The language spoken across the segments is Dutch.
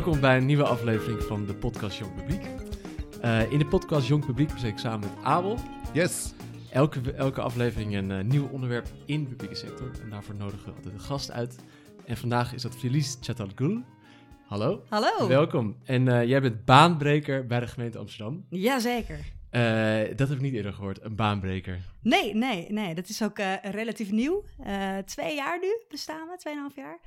welkom bij een nieuwe aflevering van de podcast Jong Publiek. Uh, in de podcast Jong Publiek bespreek ik samen met Abel. Yes. Elke, elke aflevering een uh, nieuw onderwerp in de publieke sector. En daarvoor nodigen we altijd een gast uit. En vandaag is dat Felice Chatalgul. Hallo. Hallo. Welkom. En uh, jij bent baanbreker bij de gemeente Amsterdam. Jazeker. Uh, dat heb ik niet eerder gehoord, een baanbreker. Nee, nee, nee. Dat is ook uh, relatief nieuw. Uh, twee jaar nu bestaan we, tweeënhalf jaar.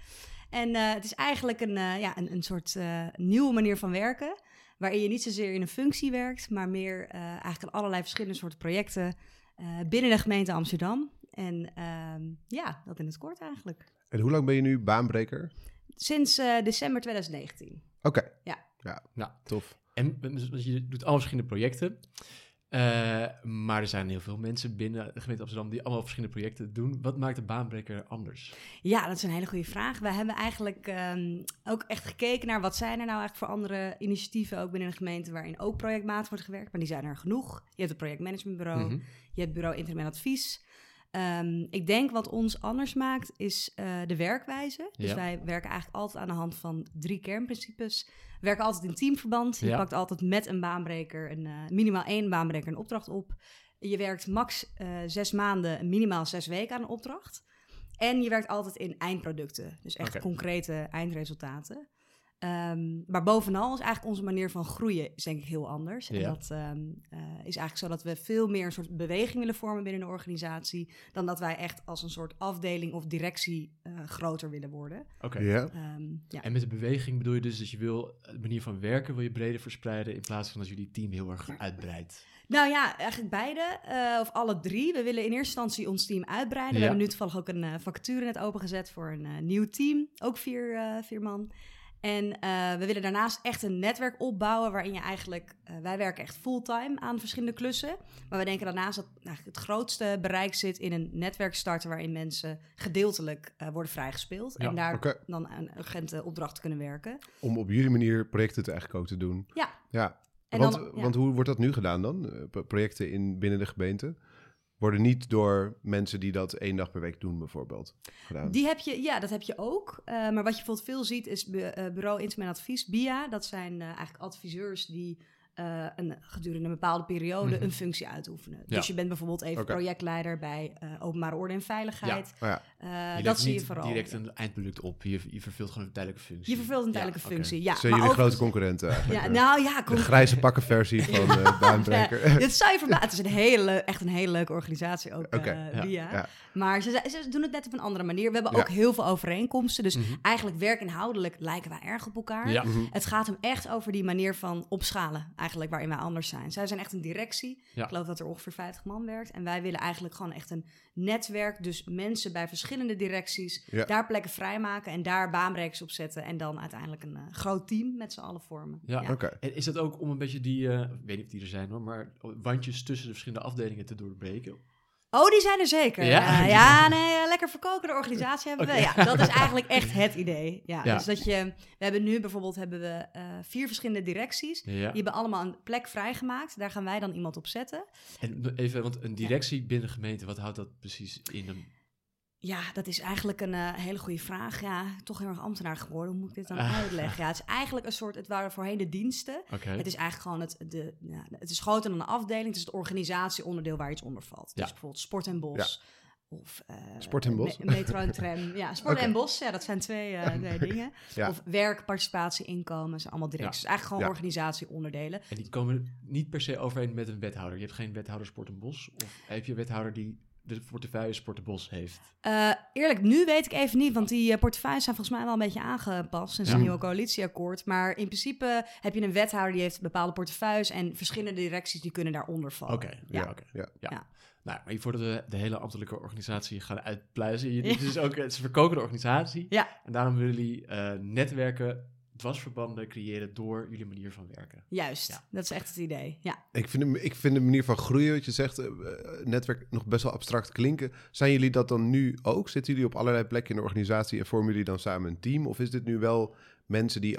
En het is eigenlijk een, ja, een, een soort nieuwe manier van werken. Waarin je niet zozeer in een functie werkt, maar meer eigenlijk aan allerlei verschillende soorten projecten binnen de gemeente Amsterdam. En ehm, ja, dat in het kort eigenlijk. En hoe lang ben je nu baanbreker? Sinds december 2019. Oké. Okay. Ja. Ja, nou, tof. En je doet allemaal verschillende projecten. Uh, maar er zijn heel veel mensen binnen de gemeente Amsterdam die allemaal verschillende projecten doen. Wat maakt de baanbreker anders? Ja, dat is een hele goede vraag. We hebben eigenlijk um, ook echt gekeken naar wat zijn er nou eigenlijk voor andere initiatieven ook binnen de gemeente waarin ook projectmatig wordt gewerkt. Maar die zijn er genoeg. Je hebt het projectmanagementbureau, mm -hmm. je hebt het bureau interim en advies. Um, ik denk wat ons anders maakt is uh, de werkwijze. Dus ja. wij werken eigenlijk altijd aan de hand van drie kernprincipes. We werken altijd in teamverband. Je ja. pakt altijd met een baanbreker, een, uh, minimaal één baanbreker, een opdracht op. Je werkt max uh, zes maanden, minimaal zes weken aan een opdracht. En je werkt altijd in eindproducten. Dus echt okay. concrete eindresultaten. Um, maar bovenal is eigenlijk onze manier van groeien is denk ik heel anders. Ja. En dat um, uh, is eigenlijk zo dat we veel meer een soort beweging willen vormen binnen de organisatie... dan dat wij echt als een soort afdeling of directie uh, groter willen worden. Oké. Okay. Ja. Um, ja. En met de beweging bedoel je dus dat je wil de manier van werken wil je breder verspreiden... in plaats van dat jullie team heel erg uitbreidt? Nou ja, eigenlijk beide, uh, of alle drie. We willen in eerste instantie ons team uitbreiden. Ja. We hebben nu toevallig ook een uh, vacature net opengezet voor een uh, nieuw team. Ook vier, vier man. En uh, we willen daarnaast echt een netwerk opbouwen waarin je eigenlijk, uh, wij werken echt fulltime aan verschillende klussen. Maar we denken daarnaast dat eigenlijk het grootste bereik zit in een netwerk starten waarin mensen gedeeltelijk uh, worden vrijgespeeld. Ja, en daar okay. dan aan urgente opdrachten kunnen werken. Om op jullie manier projecten te eigenlijk ook te doen. Ja. ja. Want, dan, ja. want hoe wordt dat nu gedaan dan? projecten in, binnen de gemeente? Worden niet door mensen die dat één dag per week doen, bijvoorbeeld. Gedaan. Die heb je, ja, dat heb je ook. Uh, maar wat je bijvoorbeeld veel ziet, is uh, bureau Interim Advies, BIA. Dat zijn uh, eigenlijk adviseurs die uh, een, gedurende een bepaalde periode mm -hmm. een functie uitoefenen. Ja. Dus je bent bijvoorbeeld even okay. projectleider bij uh, openbare orde en veiligheid. Ja. Oh ja. Uh, dat zie je vooral. direct een eindproduct op. Je, je vervult gewoon een tijdelijke functie. Je vervult een tijdelijke ja, functie, okay. ja. Zijn jullie grote concurrenten Ja, nou ja. De grijze pakkenversie van uh, Baanbreker. Dit zou je verbazen. Het is een hele, echt een hele leuke organisatie ook, okay. uh, via. Maar ze, ze, doen het net op een andere manier. We hebben ook heel veel overeenkomsten. Dus mm -hmm. eigenlijk werkinhoudelijk lijken wij erg op elkaar. Mm -hmm. Het gaat hem echt over die manier van opschalen, eigenlijk, waarin wij anders zijn. Zij zijn echt een directie. Ja. Ik geloof dat er ongeveer 50 man werkt. En wij willen eigenlijk gewoon echt een netwerk. Dus mensen bij verschillende directies ja. daar plekken vrijmaken en daar baanbrekers op zetten. En dan uiteindelijk een uh, groot team met z'n allen vormen. Ja, ja. Okay. En is dat ook om een beetje die, uh, ik weet niet of die er zijn hoor, maar wandjes tussen de verschillende afdelingen te doorbreken? Oh, die zijn er zeker. Ja, ja nee, lekker verkokende organisatie hebben okay. we. Ja, dat is eigenlijk echt het idee. Ja, ja, Dus dat je, we hebben nu bijvoorbeeld hebben we uh, vier verschillende directies. Ja. Die hebben allemaal een plek vrijgemaakt. Daar gaan wij dan iemand op zetten. En even, want een directie binnen gemeente, wat houdt dat precies in? Een... Ja, dat is eigenlijk een uh, hele goede vraag. Ja, toch heel erg ambtenaar geworden. Hoe moet ik dit dan uh. uitleggen? Ja, het is eigenlijk een soort, het waren voorheen de diensten. Okay. Het is eigenlijk gewoon het, de, ja, het is groter dan een afdeling. Het is het organisatieonderdeel waar iets onder valt. Ja. Dus bijvoorbeeld Sport en Bos. Ja. Of uh, Sport en Bos? Me metro en tram. Ja, Sport okay. en Bos, ja, dat zijn twee, uh, twee dingen. ja. Of werk, participatie, inkomen, zijn allemaal directies. Ja. Dus eigenlijk gewoon organisatieonderdelen. En die komen niet per se overeen met een wethouder. Je hebt geen wethouder Sport en Bos? Of heb je een wethouder die de portefeuille Sportenbos heeft? Uh, eerlijk, nu weet ik even niet, want die uh, portefeuilles zijn volgens mij wel een beetje aangepast sinds ja. een nieuwe coalitieakkoord. Maar in principe heb je een wethouder die heeft bepaalde portefeuilles en verschillende directies die kunnen daaronder vallen. Oké, okay. ja. Ja, okay. ja. ja. ja. Nou, maar voordat we de hele ambtelijke organisatie gaan uitpluizen, het is ook het is een verkokende organisatie. Ja. En daarom willen jullie uh, netwerken dwarsverbanden creëren door jullie manier van werken. Juist, ja. dat is echt het idee. Ja. Ik, vind de, ik vind de manier van groeien, wat je zegt, uh, netwerk nog best wel abstract klinken. Zijn jullie dat dan nu ook? Zitten jullie op allerlei plekken in de organisatie en vormen jullie dan samen een team? Of is dit nu wel mensen die.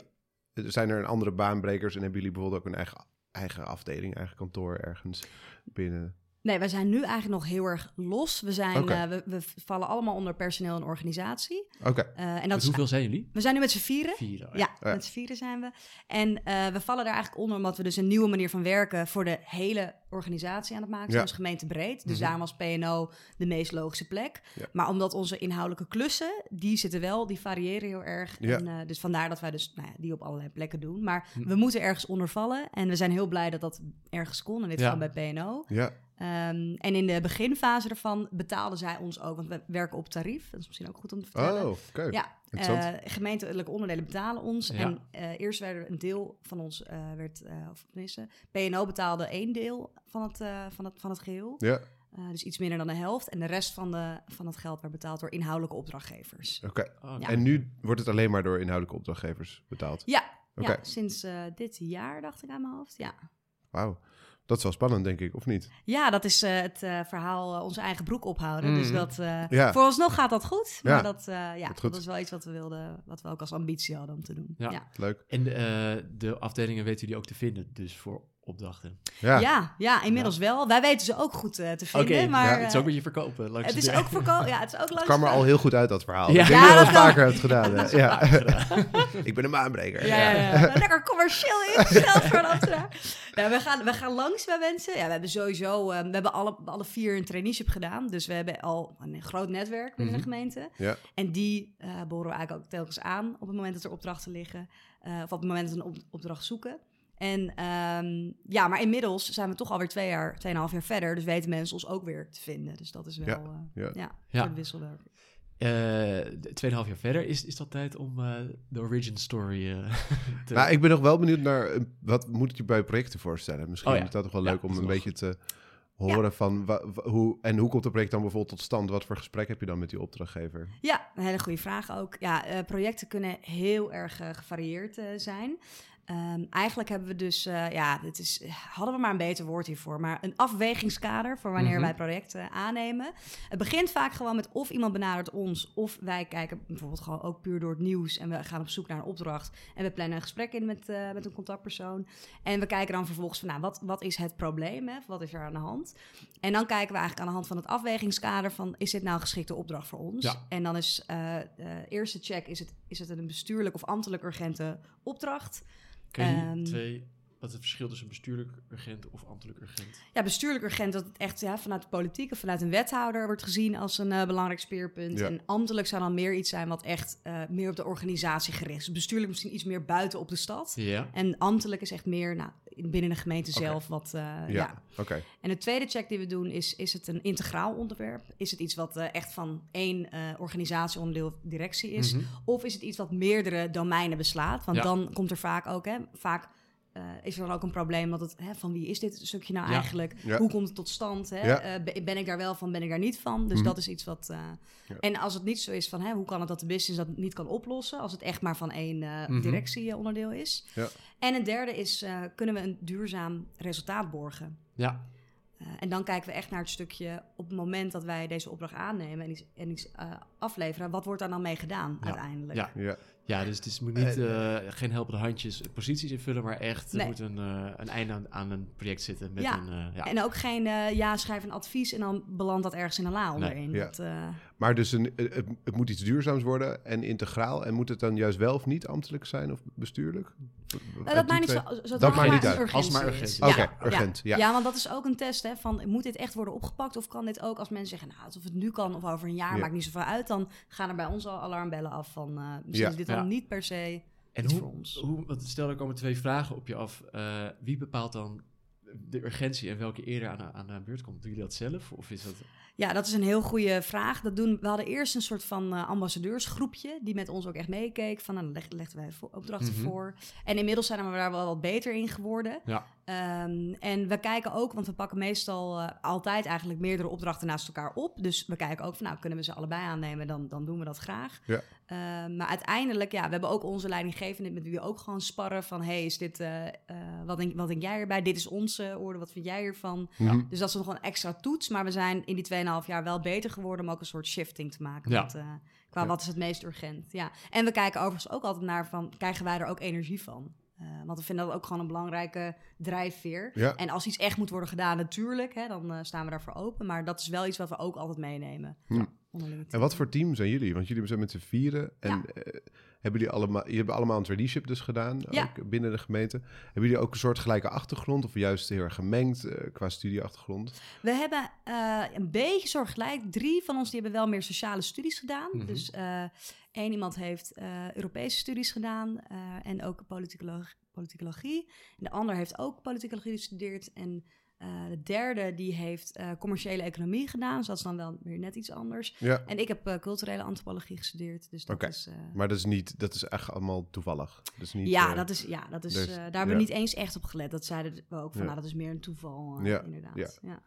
Zijn er een andere baanbrekers en hebben jullie bijvoorbeeld ook een eigen, eigen afdeling, eigen kantoor ergens binnen? Nee, wij zijn nu eigenlijk nog heel erg los. We, zijn, eh, we, we vallen allemaal onder personeel en organisatie. Oké, Eh, en dat Met is, hoeveel zijn jullie? we zijn nu met z'n vieren. Vier. oh Ja, Ja. met z'n vieren zijn we. En eh, we vallen daar eigenlijk onder omdat we dus een nieuwe manier van werken voor de hele organisatie aan het maken zijn. Ja. Dus gemeentebreed. Dus Mhm. daarom was PNO de meest logische plek. Ja. Maar omdat onze inhoudelijke klussen, die zitten wel, die variëren heel erg. Ja. En, eh, dus vandaar dat wij dus nou ja, die op allerlei plekken doen. Maar Hm. we moeten ergens onder vallen. En we zijn heel blij dat dat ergens kon. In dit Ja. geval bij PNO. ja. Ehm, en in de beginfase ervan betaalden zij ons ook, want we werken op tarief. Dat is misschien ook goed om te vertellen. Oh, oké. Ja, eh, gemeentelijke onderdelen betalen ons. Ja. En eh, eerst werd er een deel van ons, eh, werd, eh, of tenminste, PNO betaalde één deel van het, eh, van het, van het geheel. Ja, Eh, dus iets minder dan de helft. En de rest van, de, van het geld werd betaald door inhoudelijke opdrachtgevers. oké. Oh, Ja. En nu wordt het alleen maar door inhoudelijke opdrachtgevers betaald? Ja, Oké. ja sinds eh, dit jaar dacht ik aan mijn hoofd. Ja, Wauw. Dat is wel spannend, denk ik, of niet? ja dat is eh, het eh, verhaal eh, onze eigen broek ophouden. Dus Mhm. dat, eh Ja. vooralsnog gaat dat goed. Maar Ja. dat, eh, ja, dat is wel iets wat we wilden, wat we ook als ambitie hadden om te doen. Ja. ja. Leuk. En eh, de afdelingen weten jullie ook te vinden, dus voor opdrachten. Ja, Ja, ja, inmiddels wel. Wij weten ze ook goed eh, te vinden. maar ja, het is ook eh, een beetje verkopen. langs het is ook verkopen. Ja, het is ook langs het kwam er al heel goed uit, dat verhaal. Ja. Ik denk Ja, dat je vaker hebt gedaan. Ja. ik ben een maanbreker. Ja, ja, ja. Lekker commercieel ingesteld voor. Nou, we, gaan, we gaan langs bij mensen. Ja, we hebben sowieso... eh, we hebben alle, alle vier een traineeship gedaan. Dus we hebben al een groot netwerk binnen Mhm. de gemeente. Ja. En die eh boren we eigenlijk ook telkens aan op het moment dat er opdrachten liggen. eh, of op het moment dat we een op- opdracht zoeken. En ehm, ja, maar inmiddels zijn we toch alweer twee jaar, tweeënhalf jaar verder. Dus weten mensen ons ook weer te vinden. Dus dat is wel Ja, eh, ja. ja. Ja. wisselwerking. Eh, tweeënhalf jaar verder, is, is dat tijd om eh, de origin story eh, te... Nou, ik ben nog wel benieuwd naar wat moet ik je bij projecten voorstellen. Misschien Oh ja. is dat toch wel Ja, leuk om een beetje te horen van hoe en hoe komt het project dan bijvoorbeeld tot stand? Wat voor gesprek heb je dan met die opdrachtgever? Ja, een hele goede vraag ook. Ja, eh, projecten kunnen heel erg gevarieerd eh, zijn. Ehm, eigenlijk hebben we dus, eh, ja, het is, hadden we maar een beter woord hiervoor, maar een afwegingskader voor wanneer Mhm. wij projecten aannemen. Het begint vaak gewoon met of iemand benadert ons, of wij kijken bijvoorbeeld gewoon ook puur door het nieuws en we gaan op zoek naar een opdracht en we plannen een gesprek in met, eh, met een contactpersoon. En we kijken dan vervolgens van, nou, wat, wat is het probleem? Hè? Wat is er aan de hand? En dan kijken we eigenlijk aan de hand van het afwegingskader van, is dit nou een geschikte opdracht voor ons? Ja. En dan is de eerste check, is het, is het een bestuurlijk of ambtelijk urgente opdracht? Je ehm, twee... Wat is het verschil tussen bestuurlijk urgent of ambtelijk urgent? Ja, bestuurlijk urgent, dat het echt ja, vanuit de politiek of vanuit een wethouder wordt gezien als een eh, belangrijk speerpunt. Ja. En ambtelijk zou dan meer iets zijn wat echt eh, meer op de organisatie gericht is. Bestuurlijk misschien iets meer buiten op de stad. Ja. En ambtelijk is echt meer nou, in- binnen de gemeente zelf wat, eh, ja. Ja, oké. En de tweede check die we doen is, is het een integraal onderwerp? Is het iets wat echt van één eh organisatie, onderdeel of directie is? Mhm. Of is het iets wat meerdere domeinen beslaat? Want Ja. dan komt er vaak ook, hè, vaak eh, is er dan ook een probleem dat het, hè, van wie is dit stukje nou Ja. eigenlijk? Ja. Hoe komt het tot stand? Hè? Ja. Eh, be- ben ik daar wel van, ben ik daar niet van? Dus Mhm. dat is iets wat... eh, Ja. En als het niet zo is van, hè, hoe kan het dat de business dat niet kan oplossen? Als het echt maar van één eh Mhm. directieonderdeel is. Ja. En een derde is, eh, kunnen we een duurzaam resultaat borgen? Ja. Eh, en dan kijken we echt naar het stukje op het moment dat wij deze opdracht aannemen en iets, en iets eh, afleveren. Wat wordt daar dan mee gedaan Ja. uiteindelijk? Ja. Ja. Ja, dus het is, moet niet, eh, geen helpende handjes posities invullen, maar echt, er Nee. moet een, eh, een einde aan, aan een project zitten met Ja. een... eh, ja. En ook geen eh, ja, schrijf een advies en dan belandt dat ergens in een la onderin. Ja. Dat, eh, Maar dus een, het, het moet iets duurzaams worden en integraal. En moet het dan juist wel of niet ambtelijk zijn of bestuurlijk? nou, dat maakt niet zo, zo Dat maakt niet uit. urgentie Als maar urgent is. Ja, Oké, ja. urgent, ja. Ja. want dat is ook een test hè, van moet dit echt worden opgepakt of kan dit ook als mensen zeggen, nou, alsof het nu kan of over een jaar Ja. maakt niet zoveel uit, dan gaan er bij ons al alarmbellen af van eh, misschien Ja. is dit Ja. dan niet per se En hoe, voor ons. hoe, want stel er komen twee vragen op je af. Eh, wie bepaalt dan de urgentie en welke eerder aan, de- aan de beurt komt? Doen jullie dat zelf? Of is dat... Ja, dat is een heel goede vraag. Dat doen, we hadden eerst een soort van eh, ambassadeursgroepje die met ons ook echt meekeek. Van nou, dan leg, legden wij opdrachten Mhm. voor. En inmiddels zijn we daar wel wat beter in geworden. Ja. Ehm, en we kijken ook, want we pakken meestal eh, altijd eigenlijk meerdere opdrachten naast elkaar op. Dus we kijken ook van nou, kunnen we ze allebei aannemen, dan, dan doen we dat graag. Ja. Ehm, maar uiteindelijk, ja, we hebben ook onze leidinggevende met wie we ook gewoon sparren van hey, is dit, eh, eh, wat, denk, wat denk jij erbij? Dit is onze orde, wat vind jij hiervan? Mhm. Dus dat is nog een extra toets. Maar we zijn in die 2,5 jaar wel beter geworden om ook een soort shifting te maken. Ja. Met, eh, qua Ja. wat is het meest urgent. Ja. En we kijken overigens ook altijd naar van, krijgen wij er ook energie van? Eh, want we vinden dat ook gewoon een belangrijke drijfveer. Ja. En als iets echt moet worden gedaan, natuurlijk, hè, dan eh, staan we daarvoor open. Maar dat is wel iets wat we ook altijd meenemen. Hm. Ja, En wat voor team zijn jullie? Want jullie zijn met z'n vieren. En Ja. eh, hebben jullie allemaal, je hebt allemaal een traineeship dus gedaan, ook binnen de gemeente. Hebben jullie ook een soort gelijke achtergrond of juist heel erg gemengd qua studieachtergrond? We hebben een beetje soortgelijk. Drie van ons die hebben wel meer sociale studies gedaan. Mhm. Dus één iemand heeft eh, Europese studies gedaan eh, en ook politicologie, politicologie. En de ander heeft ook politicologie gestudeerd. En eh, de derde die heeft commerciële economie gedaan. Dus dat is dan wel weer net iets anders. Ja, En ik heb culturele antropologie gestudeerd. Dus dat is... maar dat is niet, dat is echt allemaal toevallig. Dus niet, ja, dat is, ja, dat is, dus- daar hebben we niet eens echt op gelet. Dat zeiden we ook van, Ja. nou, dat is meer een toeval, Ja, inderdaad. ja.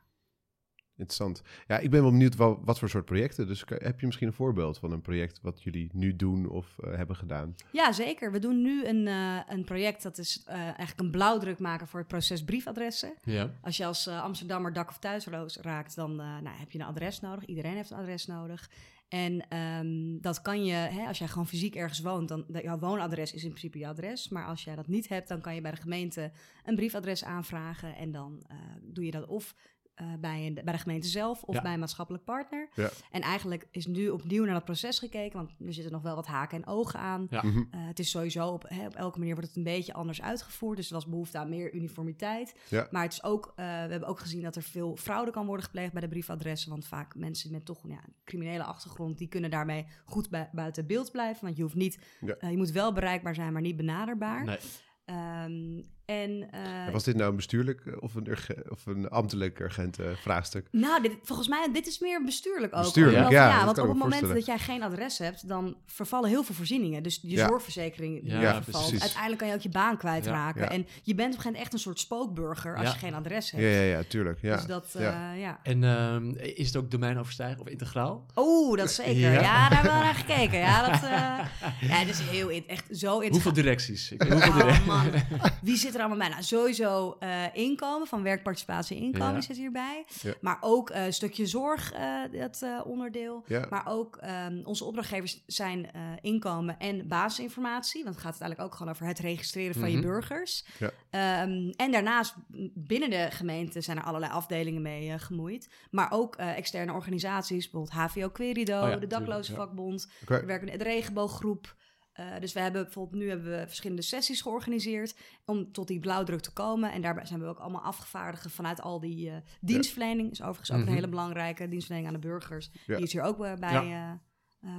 Interessant. Ja, ik ben wel benieuwd wel, wat voor soort projecten. Dus heb je misschien een voorbeeld van een project wat jullie nu doen of eh, hebben gedaan? Ja, zeker. We doen nu een, eh, een project dat is eh, eigenlijk een blauwdruk maken voor het proces briefadressen. Ja. Als je als Amsterdammer dak- of thuisloos raakt, dan eh, nou, heb je een adres nodig. Iedereen heeft een adres nodig. En ehm, dat kan je, hè, als jij gewoon fysiek ergens woont, dan jouw woonadres is in principe je adres. Maar als jij dat niet hebt, dan kan je bij de gemeente een briefadres aanvragen. En dan eh, doe je dat of eh, bij, een, bij de gemeente zelf of Ja. bij een maatschappelijk partner. Ja. En eigenlijk is nu opnieuw naar dat proces gekeken, want er zitten nog wel wat haken en ogen aan. Ja. Mhm. Eh, het is sowieso op, hè, op elke manier wordt het een beetje anders uitgevoerd. Dus er was behoefte aan meer uniformiteit. Ja. Maar het is ook, eh, we hebben ook gezien dat er veel fraude kan worden gepleegd bij de briefadressen. Want vaak mensen met toch ja, een criminele achtergrond, die kunnen daarmee goed bui- buiten beeld blijven. Want je hoeft niet, Ja. je moet wel bereikbaar zijn, maar niet benaderbaar. Nee. Ehm, en, eh, was dit nou een bestuurlijk eh, of een, urge- of een ambtelijk urgent eh, vraagstuk? Nou, dit, volgens mij, dit is meer bestuurlijk ook. Bestuurlijk, Omdat, ja, dat want op het me moment dat jij geen adres hebt, dan vervallen heel veel voorzieningen. Dus je Ja. zorgverzekering Ja, vervalt. precies. Uiteindelijk kan je ook je baan kwijtraken. Ja. En je bent op een gegeven moment echt een soort spookburger als Ja. je geen adres Ja, hebt. ja, ja, tuurlijk. Ja. Dus dat, ja. eh, ja. En ehm, is het ook domeinoverstijgend of integraal? Oeh, dat zeker. Ja. Ja, daar hebben we naar gekeken. Ja, dat, eh, ja, dat is heel, echt zo Hoeveel interessant. directies? Ik weet hoeveel Oh directies? man, wie zit er allemaal bij? Nou, sowieso eh, inkomen, van werkparticipatie inkomen Ja. zit hierbij. Ja. Maar ook eh, een stukje zorg, eh, dat eh, onderdeel. Ja. Maar ook ehm, onze opdrachtgevers zijn eh, inkomen en basisinformatie. Want het gaat uiteindelijk ook gewoon over het registreren van je Mhm. burgers. Ehm, en daarnaast binnen de gemeente zijn er allerlei afdelingen mee eh, gemoeid. Maar ook eh, externe organisaties, bijvoorbeeld HVO Querido, Oh de Dakloze tuurlijk, ja. Vakbond. Oké. We werken in de regenbooggroep. Eh, dus we hebben bijvoorbeeld nu hebben we verschillende sessies georganiseerd om tot die blauwdruk te komen. En daarbij zijn we ook allemaal afgevaardigden vanuit al die eh, dienstverlening. Is overigens ook Mhm. een hele belangrijke dienstverlening aan de burgers. Ja. Die is hier ook eh, bij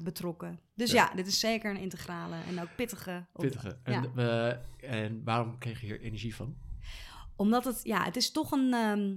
betrokken. Dus Ja. ja. dit is zeker een integrale en ook pittige. Pittige. En, en waarom kreeg je hier energie van? Omdat het, ja, het is toch een. ehm,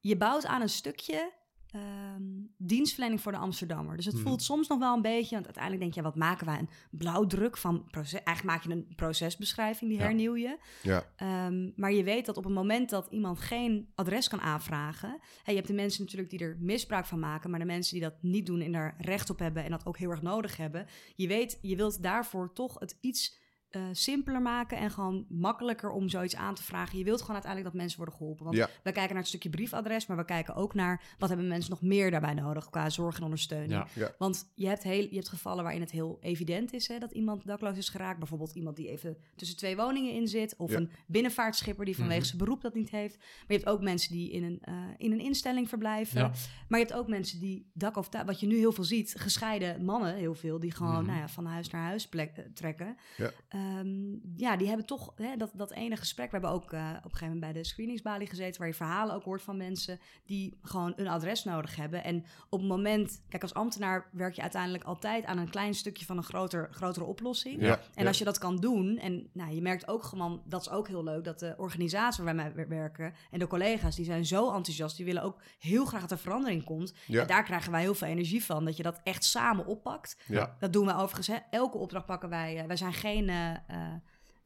je bouwt aan een stukje ehm, dienstverlening voor de Amsterdammer. Dus het Mhm. voelt soms nog wel een beetje, want uiteindelijk denk je, wat maken wij? Een blauwdruk van proces. Eigenlijk maak je een procesbeschrijving, die Ja. hernieuw je. Ja. Ehm, maar je weet dat op het moment dat iemand geen adres kan aanvragen. Hè, je hebt de mensen natuurlijk die er misbruik van maken, maar de mensen die dat niet doen en daar recht op hebben en dat ook heel erg nodig hebben. Je weet, je wilt daarvoor toch het iets eh, simpeler maken en gewoon makkelijker om zoiets aan te vragen. Je wilt gewoon uiteindelijk dat mensen worden geholpen. Want Ja. we kijken naar het stukje briefadres, maar we kijken ook naar wat hebben mensen nog meer daarbij nodig qua zorg en ondersteuning. Ja. Ja. Want je hebt, heel, je hebt gevallen waarin het heel evident is hè, dat iemand dakloos is geraakt. Bijvoorbeeld iemand die even tussen twee woningen in zit. Of Ja. een binnenvaartschipper die vanwege Mhm. zijn beroep dat niet heeft. Maar je hebt ook mensen die in een, eh, in een instelling verblijven. Ja. Maar je hebt ook mensen die dak of thuis, wat je nu heel veel ziet, gescheiden mannen heel veel, die gewoon Mhm. nou ja, van huis naar huis plek, eh, trekken. Ja. Ehm, ja, die hebben toch hè, dat, dat ene gesprek. We hebben ook eh, op een gegeven moment bij de screeningsbalie gezeten, waar je verhalen ook hoort van mensen die gewoon een adres nodig hebben. En op het moment, kijk, als ambtenaar werk je uiteindelijk altijd aan een klein stukje van een groter, grotere oplossing. Ja. En als je dat kan doen, en nou, je merkt ook gewoon, dat is ook heel leuk, dat de organisatie waar wij mee werken en de collega's, die zijn zo enthousiast, die willen ook heel graag dat er verandering komt. Ja. En daar krijgen wij heel veel energie van, dat je dat echt samen oppakt. Ja. Dat doen we overigens, hè. elke opdracht pakken wij. eh, wij zijn geen eh, eh,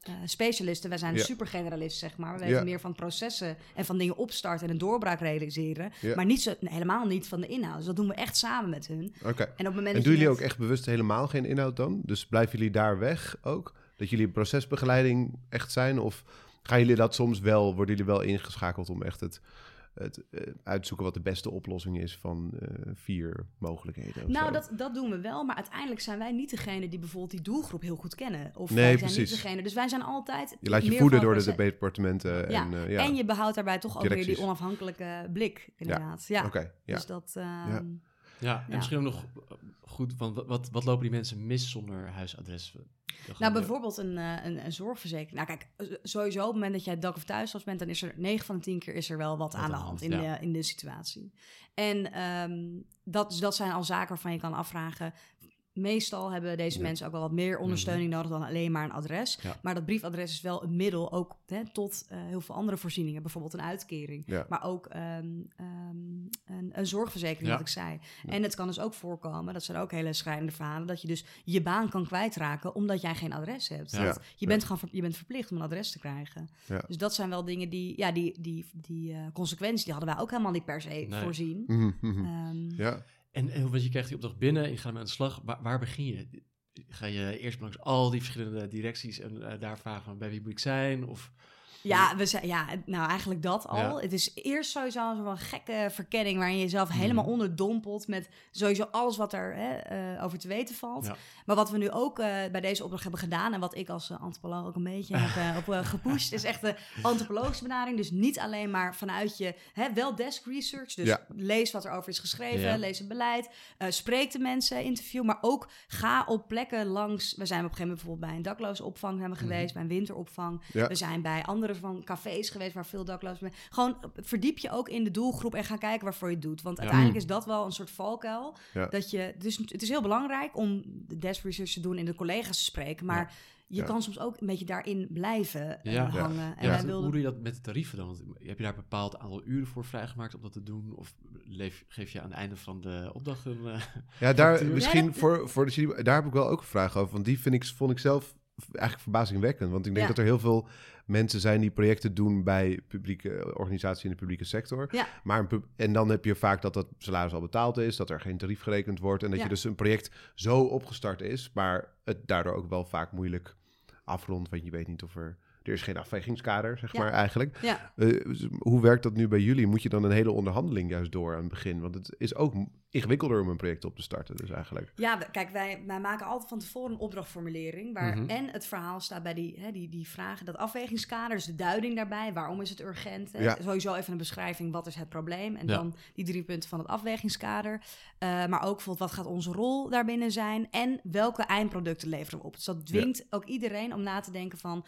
eh, specialisten, wij zijn Ja. super generalisten, zeg maar. We weten Ja. meer van processen en van dingen opstarten en een doorbraak realiseren. Ja. Maar niet zo, helemaal niet van de inhoud. Dus dat doen we echt samen met hun. Oké. En op het moment En doen jullie net- ook echt bewust helemaal geen inhoud dan? Dus blijven jullie daar weg ook? Dat jullie procesbegeleiding echt zijn? Of gaan jullie dat soms wel, worden jullie wel ingeschakeld om echt het het eh, uitzoeken wat de beste oplossing is van eh, vier mogelijkheden. Nou, zo. dat, dat doen we wel, maar uiteindelijk zijn wij niet degene die bijvoorbeeld die doelgroep heel goed kennen. Of Nee, wij zijn precies. niet degene. Dus wij zijn altijd. je laat je voeden door de departementen. Ja, En, eh, ja. En je behoudt daarbij toch ook weer die onafhankelijke blik, inderdaad. Ja, Oké, ja. dus dat... ehm, Ja, en misschien ook nog eh, goed, van wat, wat, lopen die mensen mis zonder huisadres? Nou, bijvoorbeeld een, eh, een, een zorgverzekering. Nou, kijk, eh, sowieso op het moment dat jij dak- of thuisarts bent, dan is er 9 van de 10 keer is er wel wat aan de hand in, ja. de, in de situatie. En ehm, dat, dus dat zijn al zaken waarvan je kan afvragen. Meestal hebben deze Ja. mensen ook wel wat meer ondersteuning nodig dan alleen maar een adres. Ja. Maar dat briefadres is wel een middel ook hè, tot eh, heel veel andere voorzieningen. Bijvoorbeeld een uitkering. Ja. Maar ook ehm, ehm, een, een zorgverzekering, wat ik zei. En het kan dus ook voorkomen, dat zijn ook hele schrijnende verhalen, dat je dus je baan kan kwijtraken omdat jij geen adres hebt. Dat- je, bent gewoon je bent verplicht om een adres te krijgen. Dus dat zijn wel dingen die, ja, die, die, die eh, consequenties, die hadden wij ook helemaal niet per se Nee. voorzien. Mhm, mhm. Ehm, ja. En, en want je krijgt die opdracht binnen, je gaat ermee aan de slag. Waar, begin je? Ga je eerst langs al die verschillende directies en eh, daar vragen van bij wie moet ik zijn? Of Ja, we zijn, ja, nou eigenlijk dat al. Ja. Het is eerst sowieso zo'n gekke verkenning waarin je jezelf helemaal Mhm. onderdompelt met sowieso alles wat er hè, eh, over te weten valt. Ja. Maar wat we nu ook eh, bij deze opdracht hebben gedaan en wat ik als eh, antropoloog ook een beetje heb op gepusht, is echt de antropologische benadering. Dus niet alleen maar vanuit je, hè, wel desk research, dus Ja. lees wat er over is geschreven, lees het beleid, spreek de mensen, interview, maar ook ga op plekken langs. We zijn op een gegeven moment bijvoorbeeld bij een dakloze opvang zijn we Mhm. geweest, bij een winteropvang. We zijn bij andere van cafés geweest waar veel daklozen zijn. Gewoon verdiep je ook in de doelgroep en ga kijken waarvoor je het doet. Want Ja. uiteindelijk is dat wel een soort valkuil. Ja. Dat je, dus het is heel belangrijk om de desk research te doen en de collega's te spreken. Maar je Ja. kan soms ook een beetje daarin blijven Ja. hangen. En ja, wij hoe doe je dat met de tarieven dan? Want heb je daar een bepaald aantal uren voor vrijgemaakt om dat te doen? Of leef, geef je aan het einde van de opdracht een... eh, Ja, daar misschien dat- voor, voor de daar heb ik wel ook een vraag over. Want die vind ik, vond ik zelf eigenlijk verbazingwekkend. Want ik denk Ja. dat er heel veel mensen zijn die projecten doen bij publieke organisaties in de publieke sector. Ja. Maar een pub- en dan heb je vaak dat dat salaris al betaald is, dat er geen tarief gerekend wordt. En dat Ja. je dus een project zo opgestart is, maar het daardoor ook wel vaak moeilijk afrondt. Want je weet niet of er. Er is geen afwegingskader, zeg Ja. maar eigenlijk. Ja. Eh, dus hoe werkt dat nu bij jullie? Moet je dan een hele onderhandeling juist door aan het begin? Want het is ook ingewikkelder om een project op te starten, dus eigenlijk. Ja, kijk, wij, wij maken altijd van tevoren een opdrachtformulering. Waar Mhm. en het verhaal staat bij die, hè, die, die vragen, dat afwegingskader, dus de duiding daarbij. Waarom is het urgent? hè? Ja. Sowieso even een beschrijving, wat is het probleem? En Ja. dan die drie punten van het afwegingskader. Eh, maar ook bijvoorbeeld, wat gaat onze rol daarbinnen zijn? En welke eindproducten leveren we op? Dus dat dwingt ook iedereen om na te denken van...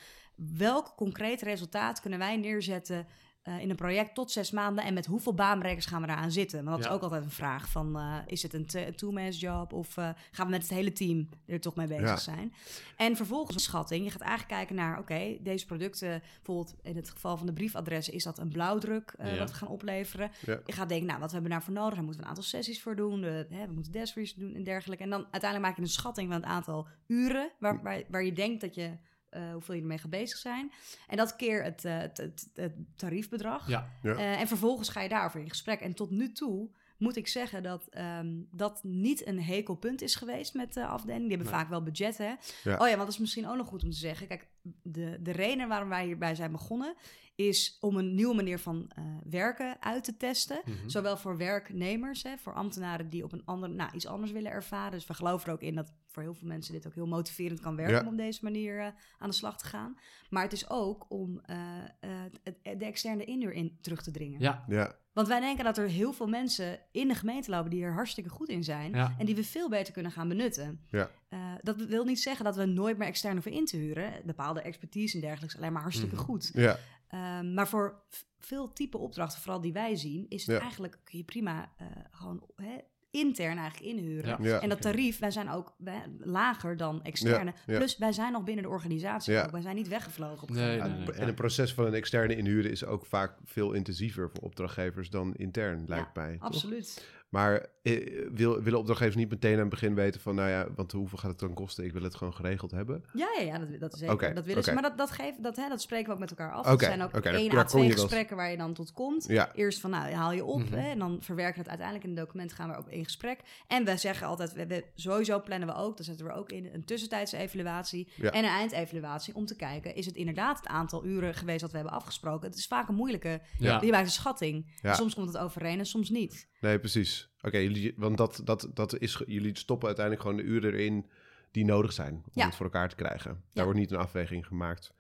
welk concreet resultaat kunnen wij neerzetten... eh, in een project tot zes maanden en met hoeveel baanbrekers gaan we daaraan zitten? Want dat Ja. is ook altijd een vraag van, eh, is het een two-man's job of eh, gaan we met het hele team er toch mee bezig Ja. zijn? En vervolgens een schatting. Je gaat eigenlijk kijken naar, oké, deze producten, bijvoorbeeld in het geval van de briefadressen, is dat een blauwdruk Ja. wat we gaan opleveren? Je gaat denken, nou, wat hebben we daarvoor nodig? Daar moeten we een aantal sessies voor doen, de, hè, we moeten desk doen en dergelijke. En dan uiteindelijk maak je een schatting van het aantal uren waar, waar, waar je denkt dat je, eh, hoeveel je ermee gaat bezig zijn. En dat keer het, eh, het, het, het tariefbedrag. ja, Ja. Eh, en vervolgens ga je daarover in gesprek. En tot nu toe moet ik zeggen dat ehm, dat niet een hekelpunt is geweest met de afdeling. Die hebben Nee. vaak wel budget, hè? Ja. Oh ja, want dat is misschien ook nog goed om te zeggen. Kijk, de, de reden waarom wij hierbij zijn begonnen... is om een nieuwe manier van eh, werken uit te testen. Mhm. Zowel voor werknemers, hè, voor ambtenaren die op een ander, nou, iets anders willen ervaren. Dus we geloven er ook in dat voor heel veel mensen dit ook heel motiverend kan werken Ja. om op deze manier eh, aan de slag te gaan. Maar het is ook om eh, eh, de externe inhuur in terug te dringen. ja, Ja, Want wij denken dat er heel veel mensen in de gemeente lopen die er hartstikke goed in zijn. Ja. En die we veel beter kunnen gaan benutten. Ja. Eh, dat wil niet zeggen dat we nooit meer extern hoeven in te huren. Bepaalde expertise en dergelijke is alleen maar hartstikke Mhm. goed. ja, Ehm, maar voor veel type opdrachten, vooral die wij zien, is het Ja. eigenlijk kun je prima eh, gewoon hè, intern eigenlijk inhuren. Ja. ja. En dat tarief, wij zijn ook wij- lager dan externe. Ja, ja. Plus, wij zijn nog binnen de organisatie. Ja. ook. Wij zijn niet weggevlogen. Op een Nee. En het proces van een externe inhuren is ook vaak veel intensiever voor opdrachtgevers dan intern, lijkt mij. toch? Absoluut. Maar eh, wil, willen opdrachtgevers niet meteen aan het begin weten van, nou ja, want hoeveel gaat het dan kosten? Ik wil het gewoon geregeld hebben. Ja, ja, ja dat, dat is zeker. Dat willen ze. Maar dat, dat, geeft, dat, hè, dat spreken we ook met elkaar af. Oké, Er zijn ook oké, één à twee je gesprekken waar je dan tot komt. Ja, Eerst van, nou, haal je op Mhm. hè, en dan verwerken we het uiteindelijk in een document, gaan we ook in gesprek. En we zeggen altijd, we, we- sowieso plannen we ook, dan zetten we ook in een tussentijdse evaluatie Ja. en een eindevaluatie om te kijken, is het inderdaad het aantal uren geweest dat we hebben afgesproken? Het is vaak een moeilijke, Ja. die maakt een schatting. Ja. Soms komt het overeen en soms niet. Nee, precies. Oké, jullie, want dat, dat, dat is, jullie stoppen uiteindelijk gewoon de uren erin die nodig zijn om Ja. het voor elkaar te krijgen. Daar Ja. wordt niet een afweging gemaakt.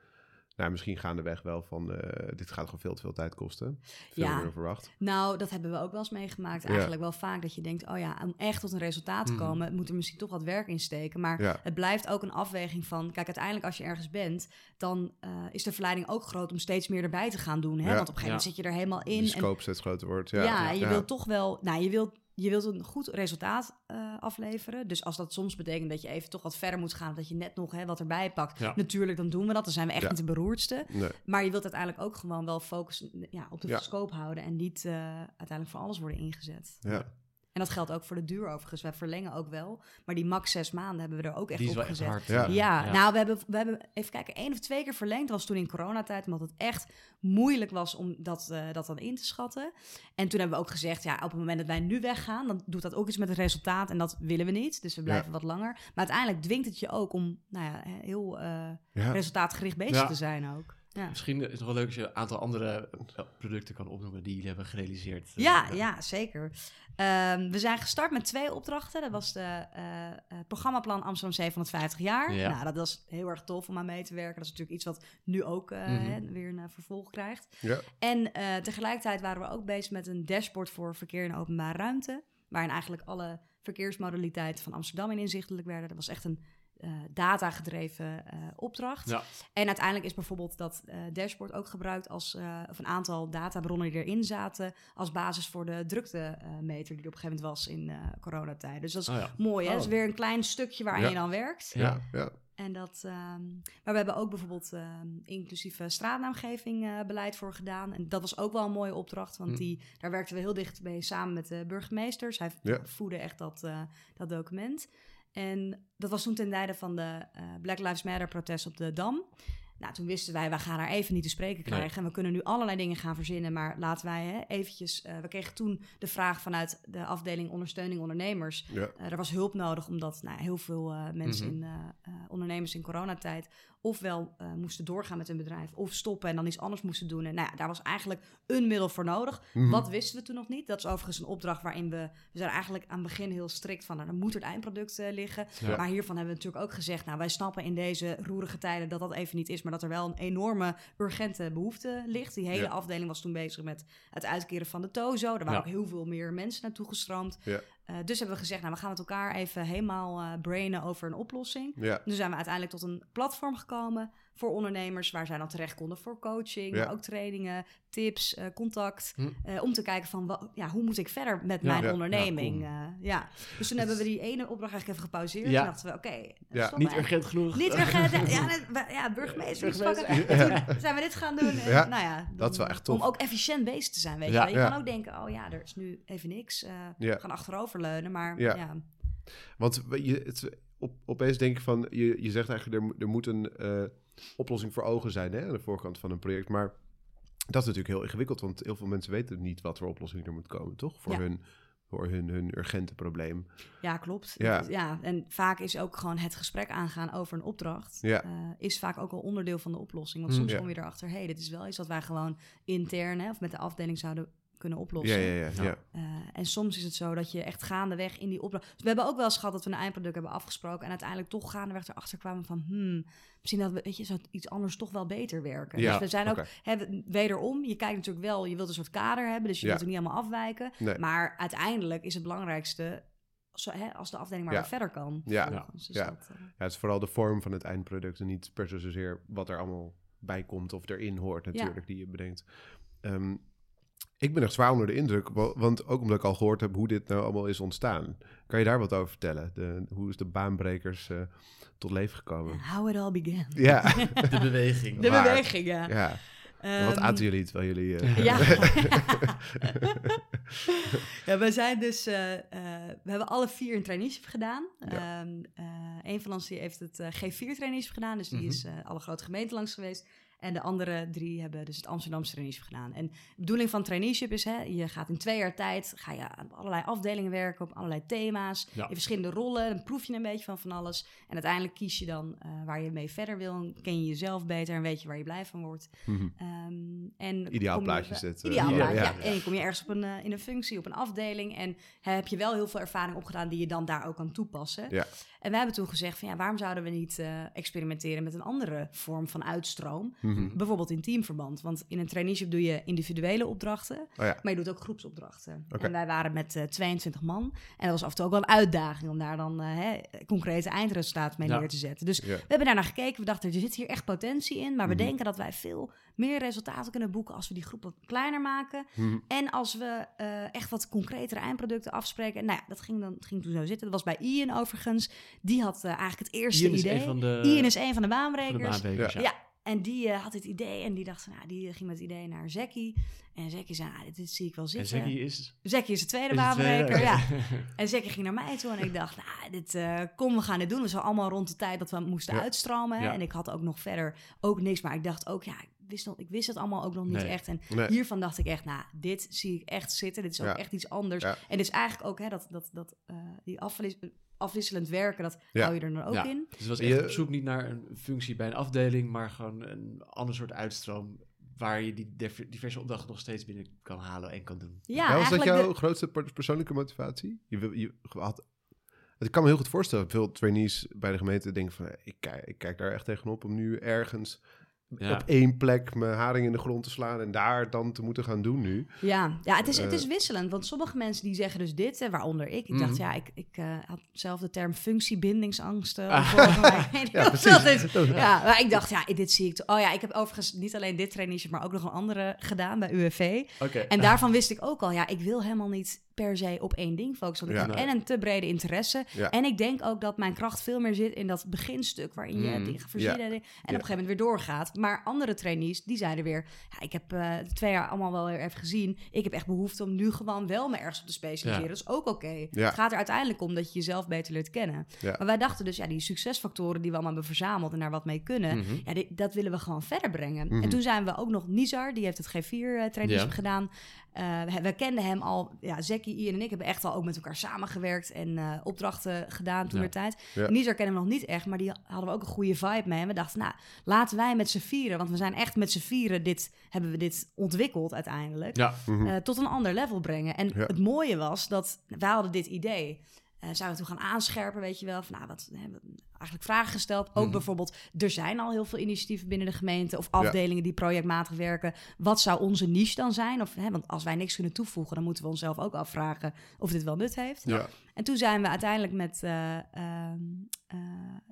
Nou, misschien gaandeweg wel van, eh, dit gaat gewoon veel te veel tijd kosten. Veel Ja. meer dan verwacht. Nou, dat hebben we ook wel eens meegemaakt. Ja. Eigenlijk wel vaak dat je denkt, oh ja, om echt tot een resultaat te Mhm. komen, moet er misschien toch wat werk in steken. Maar Ja. het blijft ook een afweging van, kijk, uiteindelijk als je ergens bent, dan eh, is de verleiding ook groot om steeds meer erbij te gaan doen. Hè? Want op een gegeven moment zit je er helemaal in. En scope steeds groter wordt. ja, Ja, en je wilt toch wel, nou, je wilt, je wilt een goed resultaat eh, afleveren. Dus als dat soms betekent dat je even toch wat verder moet gaan, dat je net nog hè, wat erbij pakt, Ja. natuurlijk, dan doen we dat. Dan zijn we echt Ja. niet de beroerdste. Nee. Maar je wilt uiteindelijk ook gewoon wel focus ja, op de scope houden en niet eh, uiteindelijk voor alles worden ingezet. Ja. En dat geldt ook voor de duur overigens. Wij verlengen ook wel. Maar die max zes maanden hebben we er ook echt Die is op echt gezet. hard. Ja. Ja, Ja. nou, we hebben, we hebben even kijken, één of twee keer verlengd. Dat was toen in coronatijd, omdat het echt moeilijk was om dat, eh, dat dan in te schatten. En toen hebben we ook gezegd, ja, op het moment dat wij nu weggaan, dan doet dat ook iets met het resultaat. En dat willen we niet. Dus we blijven wat langer. Maar uiteindelijk dwingt het je ook om, nou ja, heel eh, Ja. resultaatgericht bezig Ja. te zijn ook. Ja. Misschien is het nog wel leuk als je een aantal andere eh, producten kan opnoemen die jullie hebben gerealiseerd. Ja, ja, zeker. Ehm, we zijn gestart met twee opdrachten. Dat was de eh, eh, programmaplan Amsterdam 750 jaar. Ja. Nou, dat was heel erg tof om aan mee te werken. Dat is natuurlijk iets wat nu ook eh, Mhm. hè, weer een vervolg krijgt. Ja. En tegelijkertijd waren we ook bezig met een dashboard voor verkeer in openbare ruimte. Waarin eigenlijk alle verkeersmodaliteiten van Amsterdam in inzichtelijk werden. Dat was echt een eh datagedreven eh, opdracht. Ja. En uiteindelijk is bijvoorbeeld dat eh, dashboard ook gebruikt als eh, of een aantal databronnen die erin zaten als basis voor de druktemeter die er op een gegeven moment was in eh coronatijd. Dus dat is Oh ja. mooi, hè? Dat is Oh. weer een klein stukje Ja. je dan werkt. Ja. Ja. En dat, ehm, maar we hebben ook bijvoorbeeld ehm inclusieve straatnaamgeving eh, beleid voor gedaan. En dat was ook wel een mooie opdracht, want Hm. die, daar werkten we heel dicht mee samen met de burgemeesters. Hij Ja. voerde echt dat, eh, dat document. En dat was toen ten tijde van de eh, Black Lives Matter protest op de Dam. Nou, toen wisten wij, we gaan haar even niet te spreken Nee. krijgen. En we kunnen nu allerlei dingen gaan verzinnen. Maar laten wij hè, eventjes... eh, we kregen toen de vraag vanuit de afdeling ondersteuning ondernemers. Ja. Eh, er was hulp nodig omdat nou, heel veel mensen, Mhm. in, ondernemers in coronatijd, ofwel eh, moesten doorgaan met hun bedrijf of stoppen en dan iets anders moesten doen. En nou ja, daar was eigenlijk een middel voor nodig. Mhm. Wat wisten we toen nog niet? Dat is overigens een opdracht waarin we, we zijn eigenlijk aan het begin heel strikt van, nou, dan moet er het eindproduct eh, liggen. Ja. Maar hiervan hebben we natuurlijk ook gezegd, nou, wij snappen in deze roerige tijden dat dat even niet is, maar dat er wel een enorme urgente behoefte ligt. Die hele Ja. afdeling was toen bezig met het uitkeren van de tozo. Er waren Ja. ook heel veel meer mensen naartoe gestroomd. Eh, dus hebben we gezegd, nou, we gaan met elkaar even helemaal eh brainen over een oplossing. Ja. Dus zijn we uiteindelijk tot een platform gekomen voor ondernemers, waar zij dan terecht konden voor coaching, Ja. maar ook trainingen, tips, eh, contact. Hm. eh, om te kijken van, wa- ja, hoe moet ik verder met Ja. mijn Ja. onderneming? Ja, Ja, ja. Dus toen hebben we die ene opdracht eigenlijk even gepauzeerd. Ja. Toen dachten we, oké, Ja. Niet urgent genoeg. Niet urgent. Ja, ja, burgemeester. En toen zijn we dit gaan doen. En, nou ja, dat is wel echt tof. Om ook efficiënt bezig te zijn, weet Ja. je. Je kan ook denken, oh ja, er is nu even niks. eh, Ja. We gaan achteroverleunen, maar Ja. ja. Want je, het, op, opeens denk ik van, je, je zegt eigenlijk, er, er moet een eh, oplossing voor ogen zijn hè, aan de voorkant van een project. Maar dat is natuurlijk heel ingewikkeld, want heel veel mensen weten niet wat voor oplossing er moet komen, toch? Voor, Ja. hun, voor hun, hun urgente probleem. Ja, klopt. Ja. Ja. En vaak is ook gewoon het gesprek aangaan over een opdracht... Ja. eh, is vaak ook al onderdeel van de oplossing. Want Mm. soms Ja. kom je erachter... hé, hey, dit is wel iets wat wij gewoon intern... Hè, of met de afdeling zouden kunnen oplossen. ja, ja. Ja. ja. Eh, en soms is het zo dat je echt gaandeweg in die opdracht... Dus we hebben ook wel eens gehad dat we een eindproduct hebben afgesproken... en uiteindelijk toch gaandeweg erachter kwamen van... Hmm, misschien dat we, weet je, zou iets anders toch wel beter werken. Ja, dus we zijn ook, we- wederom, je kijkt natuurlijk wel... je wilt een soort kader hebben, dus je wilt er niet helemaal afwijken. Nee. Maar uiteindelijk is het belangrijkste... Zo, hè, als de afdeling maar weer verder kan. Ja. Dus Ja. dat, eh, Ja, het is vooral de vorm van het eindproduct en niet per se zozeer wat er allemaal bij komt of erin hoort natuurlijk, die je bedenkt. Ehm, ik ben echt zwaar onder de indruk, wa- want ook omdat ik al gehoord heb hoe dit nou allemaal is ontstaan. Kan je daar wat over vertellen? De, hoe is de baanbrekers eh, tot leven gekomen? how it all began. Ja, De beweging. De Waar? beweging, ja. ja. Wat Ehm, aten jullie terwijl jullie... eh, Ja. ja, we zijn dus... eh, eh, we hebben alle vier een traineeship gedaan. Ja. Ehm, eh, een van ons die heeft het eh, G4 traineeship gedaan. Dus die Mhm. is eh, alle grote gemeenten langs geweest. En de andere drie hebben dus het Amsterdamse traineeship gedaan. En de bedoeling van traineeship is, hè, je gaat in twee jaar tijd... ga je aan allerlei afdelingen werken, op allerlei thema's... Ja. in verschillende rollen. Dan proef je een beetje van van alles. En uiteindelijk kies je dan eh, waar je mee verder wil. En ken je jezelf beter en weet je waar je blij van wordt. mhm. Ehm, en Ideaal plaatje eh. Ideaal Ja, plaatje, ja, ja. ja. En dan kom je ergens op een, eh, in een functie, op een afdeling. En heb je wel heel veel ervaring opgedaan die je dan daar ook kan toepassen. Ja. En wij hebben toen gezegd van ja, waarom zouden we niet eh, experimenteren met een andere vorm van uitstroom? Mhm. Bijvoorbeeld in teamverband. Want in een traineeship doe je individuele opdrachten, Oh ja. maar je doet ook groepsopdrachten. En wij waren met eh, 22 man. En dat was af en toe ook wel een uitdaging om daar dan eh, hè, concrete eindresultaten mee Ja. neer te zetten. Dus Ja. we hebben daarnaar gekeken. We dachten, er zit hier echt potentie in. Maar we Mhm. denken dat wij veel meer resultaten kunnen boeken als we die groep wat kleiner maken. Mhm. En als we eh, echt wat concretere eindproducten afspreken. Nou ja, dat ging, dan, dat ging toen zo zitten. Dat was bij Ian overigens. Die had eh, eigenlijk het eerste Ian is idee. een van de, Ian is een van de van de baanbrekers. ja. En die eh, had het idee en die dacht, van, nou, die ging met het idee naar Zekkie. En Zekkie zei, ah, dit, dit zie ik wel En zitten. Zekkie is... Zekkie is de tweede is de tweede, baanbreker, ja. En Zekkie ging naar mij toe en ik dacht, nou, dit, eh, kom, we gaan dit doen. We waren allemaal rond de tijd dat we moesten Ja. uitstromen. Ja. En ik had ook nog verder ook niks, maar ik dacht ook, ja, ik wist, nog, ik wist het allemaal ook nog niet Nee. echt. En Nee. hiervan dacht ik echt, nou, dit zie ik echt zitten. Dit is ook Ja. echt iets anders. En is eigenlijk ook, hè, dat, dat, dat, eh, die afwis- afwisselend werken, dat Ja. hou je er dan ook Ja. in. Dus het was Je- echt op zoek niet naar een functie bij een afdeling, maar gewoon een ander soort uitstroom waar je die diver- diverse opdrachten nog steeds binnen kan halen en kan doen. Ja, Ja, was dat jouw de- grootste per- persoonlijke motivatie? Je, je had, ik kan me heel goed voorstellen, veel trainees bij de gemeente denken van... Ik kijk, ik kijk daar echt tegenop om nu ergens Ja. op één plek mijn haring in de grond te slaan... en daar dan te moeten gaan doen nu. Ja, ja het, is, het Eh. is wisselend. Want sommige mensen die zeggen dus dit, hè, waaronder ik. Ik dacht, Mhm. ja, ik, ik eh, had zelf de term functiebindingsangsten. Ah. mij. Ja, precies. is. Ja, maar ik dacht, ja, dit zie ik. Oh ja, ik heb overigens niet alleen dit traineeship, maar ook nog een andere gedaan bij UWV. Oké. En daarvan wist ik ook al, ja, ik wil helemaal niet per se op één ding focussen. Want ik Ja. heb Nee. en een te brede interesse. Ja. En ik denk ook dat mijn kracht veel meer zit in dat beginstuk waarin je Mm. dingen. Ja. En op een gegeven moment weer doorgaat. Maar andere trainees, die zeiden weer, ja, ik heb eh, twee jaar allemaal wel weer even gezien. Ik heb echt behoefte om nu gewoon wel me ergens op te specialiseren. Ja. Dat is ook oké. Ja. Het gaat er uiteindelijk om dat je jezelf beter leert kennen. Ja. Maar wij dachten dus, ja, die succesfactoren die we allemaal hebben verzameld en daar wat mee kunnen, Mhm. ja, dat willen we gewoon verder brengen. Mhm. En toen zijn we ook nog Nizar, die heeft het G4-traineeship Ja. gedaan. Eh, we, we kenden hem al, ja, Zekkie, Ian en ik hebben echt al ook met elkaar samengewerkt en eh, opdrachten gedaan toen Ja. de tijd. Ja. Nizar kennen we nog niet echt, maar die hadden we ook een goede vibe mee. En we dachten, nou, laten wij met z'n vieren, want we zijn echt met z'n vieren, dit, hebben we dit ontwikkeld uiteindelijk, Ja. Mhm. eh, tot een ander level brengen. En Ja. het mooie was dat wij hadden dit idee. eh zijn we toen gaan aanscherpen, weet je wel. Van, nou, wat, eigenlijk vragen gesteld. Ook Mhm. bijvoorbeeld, er zijn al heel veel initiatieven binnen de gemeente... of afdelingen die projectmatig werken. Wat zou onze niche dan zijn? Of, hè, want als wij niks kunnen toevoegen... dan moeten we onszelf ook afvragen of dit wel nut heeft. Ja. En toen zijn we uiteindelijk met... eh, ehm, eh,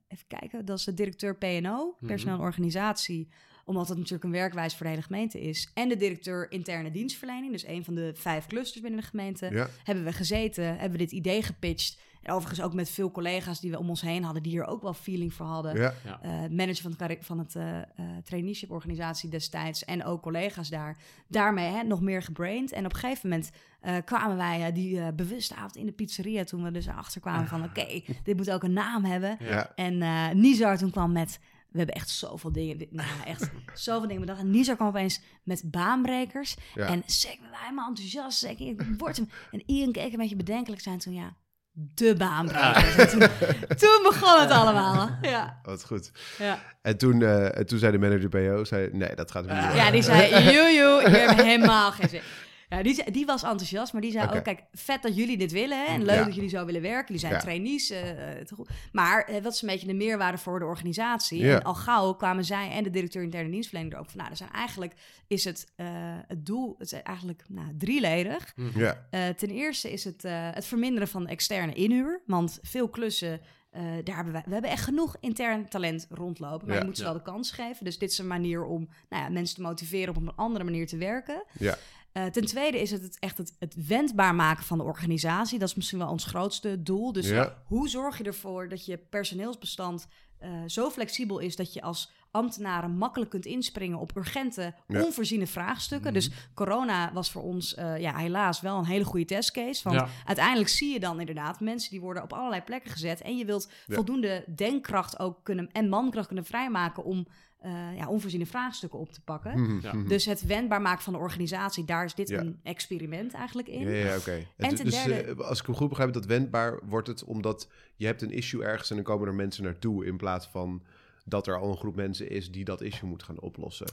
even kijken, dat is de directeur PNO, Mhm. personeel en organisatie omdat het natuurlijk een werkwijze voor de hele gemeente is. En de directeur interne dienstverlening, dus een van de vijf clusters binnen de gemeente Ja. hebben we gezeten, hebben we dit idee gepitcht. En overigens ook met veel collega's die we om ons heen hadden, die hier ook wel feeling voor hadden. Ja. Eh, manager van het, van het eh eh, traineeship organisatie destijds en ook collega's daar. Daarmee hè, nog meer gebraind. En op een gegeven moment eh, kwamen wij die bewuste avond in de pizzeria toen we dus erachter kwamen van oké, dit moet ook een naam hebben. Ja. En eh Nizar toen kwam met... We hebben echt zoveel dingen... Nou, echt zoveel dingen bedacht. En Nizar kwam opeens met baanbrekers. Ja. En we waren helemaal enthousiast. Sek, ik word hem. En Ian keek een beetje bedenkelijk zijn toen, ja... De baanbrekers. En Toen, toen begon het allemaal. Ja, Wat goed. ja. En toen, en toen zei de manager PO, zei, nee, dat gaat hem niet ja die zei, joejoe, je hebt helemaal geen zin. Ja, die, die was enthousiast, maar die zei ook, kijk, vet dat jullie dit willen hè, en leuk Ja. dat jullie zo willen werken. Jullie zijn Ja. trainees, eh, eh, maar eh, wat is een beetje de meerwaarde voor de organisatie? Ja. En al gauw kwamen zij en de directeur interne dienstverlening er ook van, nou, er zijn eigenlijk, is het, eh, het doel, het is eigenlijk nou, drieledig. Ja. Eh, ten eerste is het eh, het verminderen van externe inhuur. Want veel klussen, eh, daar hebben wij, we hebben echt genoeg intern talent rondlopen. Maar Ja. je moet ze Ja. wel de kans geven. Dus dit is een manier om nou ja, mensen te motiveren op een andere manier te werken. Ja. Eh, ten tweede is het, het echt het, het wendbaar maken van de organisatie. Dat is misschien wel ons grootste doel. Dus Ja. hoe zorg je ervoor dat je personeelsbestand eh, zo flexibel is dat je als ambtenaren makkelijk kunt inspringen op urgente, Ja. onvoorziene vraagstukken. Mhm. Dus corona was voor ons eh, ja, helaas wel een hele goede testcase. Want Ja. uiteindelijk zie je dan inderdaad mensen die worden op allerlei plekken gezet. En je wilt Ja. voldoende denkkracht ook kunnen en mankracht kunnen vrijmaken om eh, ja, onvoorziene vraagstukken op te pakken. Mhm, Ja. mhm. Dus het wendbaar maken van de organisatie, daar is dit Ja. een experiment eigenlijk in. Ja, ja, oké. En Het- ten dus derde- eh, als ik hem goed begrijp, dat wendbaar wordt het omdat je hebt een issue ergens en dan komen er mensen naartoe in plaats van dat er al een groep mensen is die dat issue moet gaan oplossen.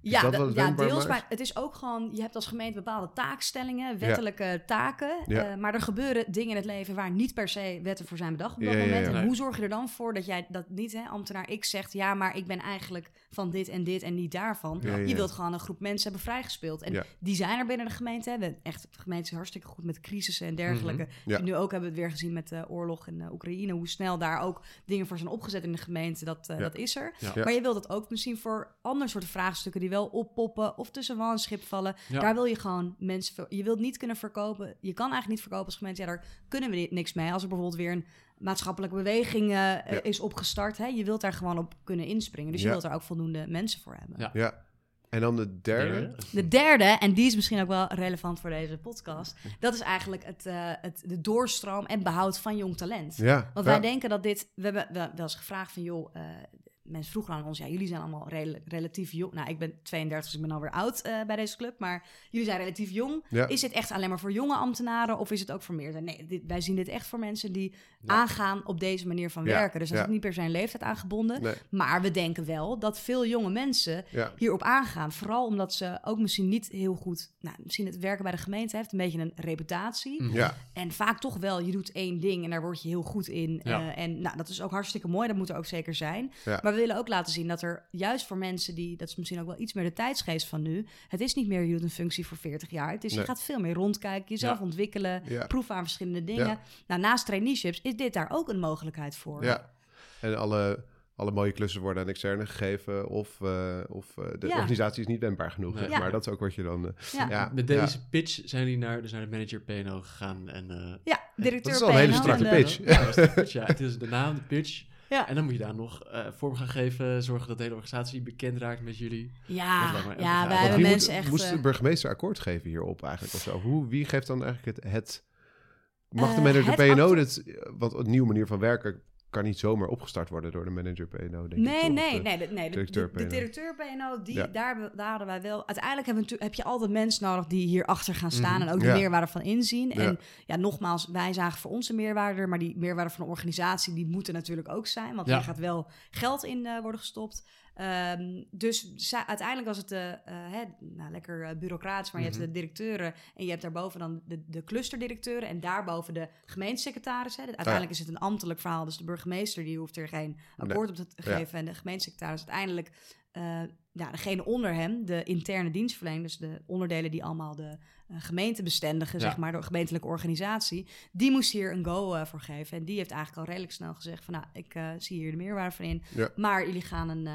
Ja, dat ja deels, maar het is ook gewoon, je hebt als gemeente bepaalde taakstellingen, wettelijke taken. Ja. eh, maar er gebeuren dingen in het leven waar niet per se wetten voor zijn bedacht op dat Ja, ja, moment. ja. En hoe zorg je er dan voor dat jij dat niet, hè, ambtenaar X zegt, ja, maar ik ben eigenlijk van dit en dit en niet daarvan. Ja, ja. Je wilt gewoon een groep mensen hebben vrijgespeeld. En Ja. die zijn er binnen de gemeente. We- Echt, de gemeente is hartstikke goed met crisissen en dergelijke. Mhm. Nu ook hebben we het weer gezien met de oorlog in eh, Oekraïne. Hoe snel daar ook dingen voor zijn opgezet in de gemeente. Dat, eh, dat is er. Maar je wilt het ook misschien voor andere soorten vraagstukken die wel oppoppen of tussen wal en schip vallen. Daar wil je gewoon mensen. Je wilt niet kunnen verkopen. Je kan eigenlijk niet verkopen als gemeente. Ja, daar kunnen we ni- niks mee. Als er bijvoorbeeld weer een maatschappelijke beweging eh, Ja. is opgestart. Hè? Je wilt daar gewoon op kunnen inspringen. Dus je wilt daar ook voldoende mensen voor hebben. Ja. Ja. En dan de derde. De derde, en die is misschien ook wel relevant voor deze podcast. Dat is eigenlijk het, eh, het, de doorstroom en behoud van jong talent. Ja. Want ja. wij denken dat dit... We hebben wel wel eens gevraagd van, joh... eh, mensen vroegen aan ons, ja, jullie zijn allemaal rela- relatief jong. Nou, ik ben 32, dus ik ben alweer oud eh, bij deze club. Maar jullie zijn relatief jong. Ja. Is dit echt alleen maar voor jonge ambtenaren of is het ook voor meer? Nee, dit, wij zien dit echt voor mensen die Ja. aangaan op deze manier van Ja, werken. Dus dat is niet per se een leeftijd aangebonden. Nee. Maar we denken wel dat veel jonge mensen hierop aangaan. Vooral omdat ze ook misschien niet heel goed... Nou, misschien het werken bij de gemeente heeft een beetje een reputatie. Mhm. Ja. En vaak toch wel, je doet één ding en daar word je heel goed in. Eh, en nou, dat is ook hartstikke mooi, dat moet er ook zeker zijn. Ja. Maar we willen ook laten zien dat er juist voor mensen die, dat is misschien ook wel iets meer de tijdsgeest van nu. Het is niet meer je doet een functie voor 40 jaar. Het is je gaat veel meer rondkijken, jezelf Ja. ontwikkelen, Ja. proeven aan verschillende dingen. Ja. Nou, naast traineeships is dit daar ook een mogelijkheid voor. ja. En alle, alle mooie klussen worden aan externe gegeven of, eh, of eh, de Ja. organisatie is niet wendbaar genoeg. Nee. zeg Ja. Maar dat is ook wat je dan... eh, Ja. ja. Met ja. deze pitch zijn jullie naar, dus naar de manager PNO gegaan. En, eh, Ja, directeur Dat is al een hele PNO strakke pitch. Ja, dat is de pitch, ja. Het is de naam, de pitch. Ja. En dan moet je daar nog eh, vorm gaan geven. Zorgen dat de hele organisatie bekend raakt met jullie. Ja, ja wij hebben mensen moet, echt... moest eh, de burgemeester akkoord geven hierop eigenlijk of zo? Hoe, wie geeft dan eigenlijk het... het mag de Eh, manager het PNO dit... Want een nieuwe manier van werken kan niet zomaar opgestart worden door de manager PNO, denk ik. Nee, toch? nee, nee, de, nee, de, directeur de, de PNO. directeur PNO, die, Ja. daar, daar hadden wij wel... Uiteindelijk hebben we, heb je altijd mensen nodig die hierachter gaan staan... Mhm. en ook de Ja. meerwaarde van inzien. Ja. En ja, nogmaals, wij zagen voor ons een meerwaarde... er, maar die meerwaarde van een organisatie, die moet er natuurlijk ook zijn. Want hier gaat wel geld in eh, worden gestopt. Ehm, dus uiteindelijk was het eh, eh, hè, nou, lekker eh, bureaucratisch... maar je Mhm. hebt de directeuren en je hebt daarboven dan de, de clusterdirecteuren... en daarboven de gemeentesecretaris. Hè. Uiteindelijk is het een ambtelijk verhaal, dus de burgemeester... die hoeft er geen akkoord op te Ja. geven. En de gemeentesecretaris uiteindelijk... ja, degene onder hem, de interne dienstverlening... dus de onderdelen die allemaal de eh, gemeente bestendigen... Ja. zeg maar, de gemeentelijke organisatie... die moest hier een go eh, voor geven. En die heeft eigenlijk al redelijk snel gezegd... van nou, ik eh, zie hier de meerwaarde van in... Ja. maar jullie gaan een...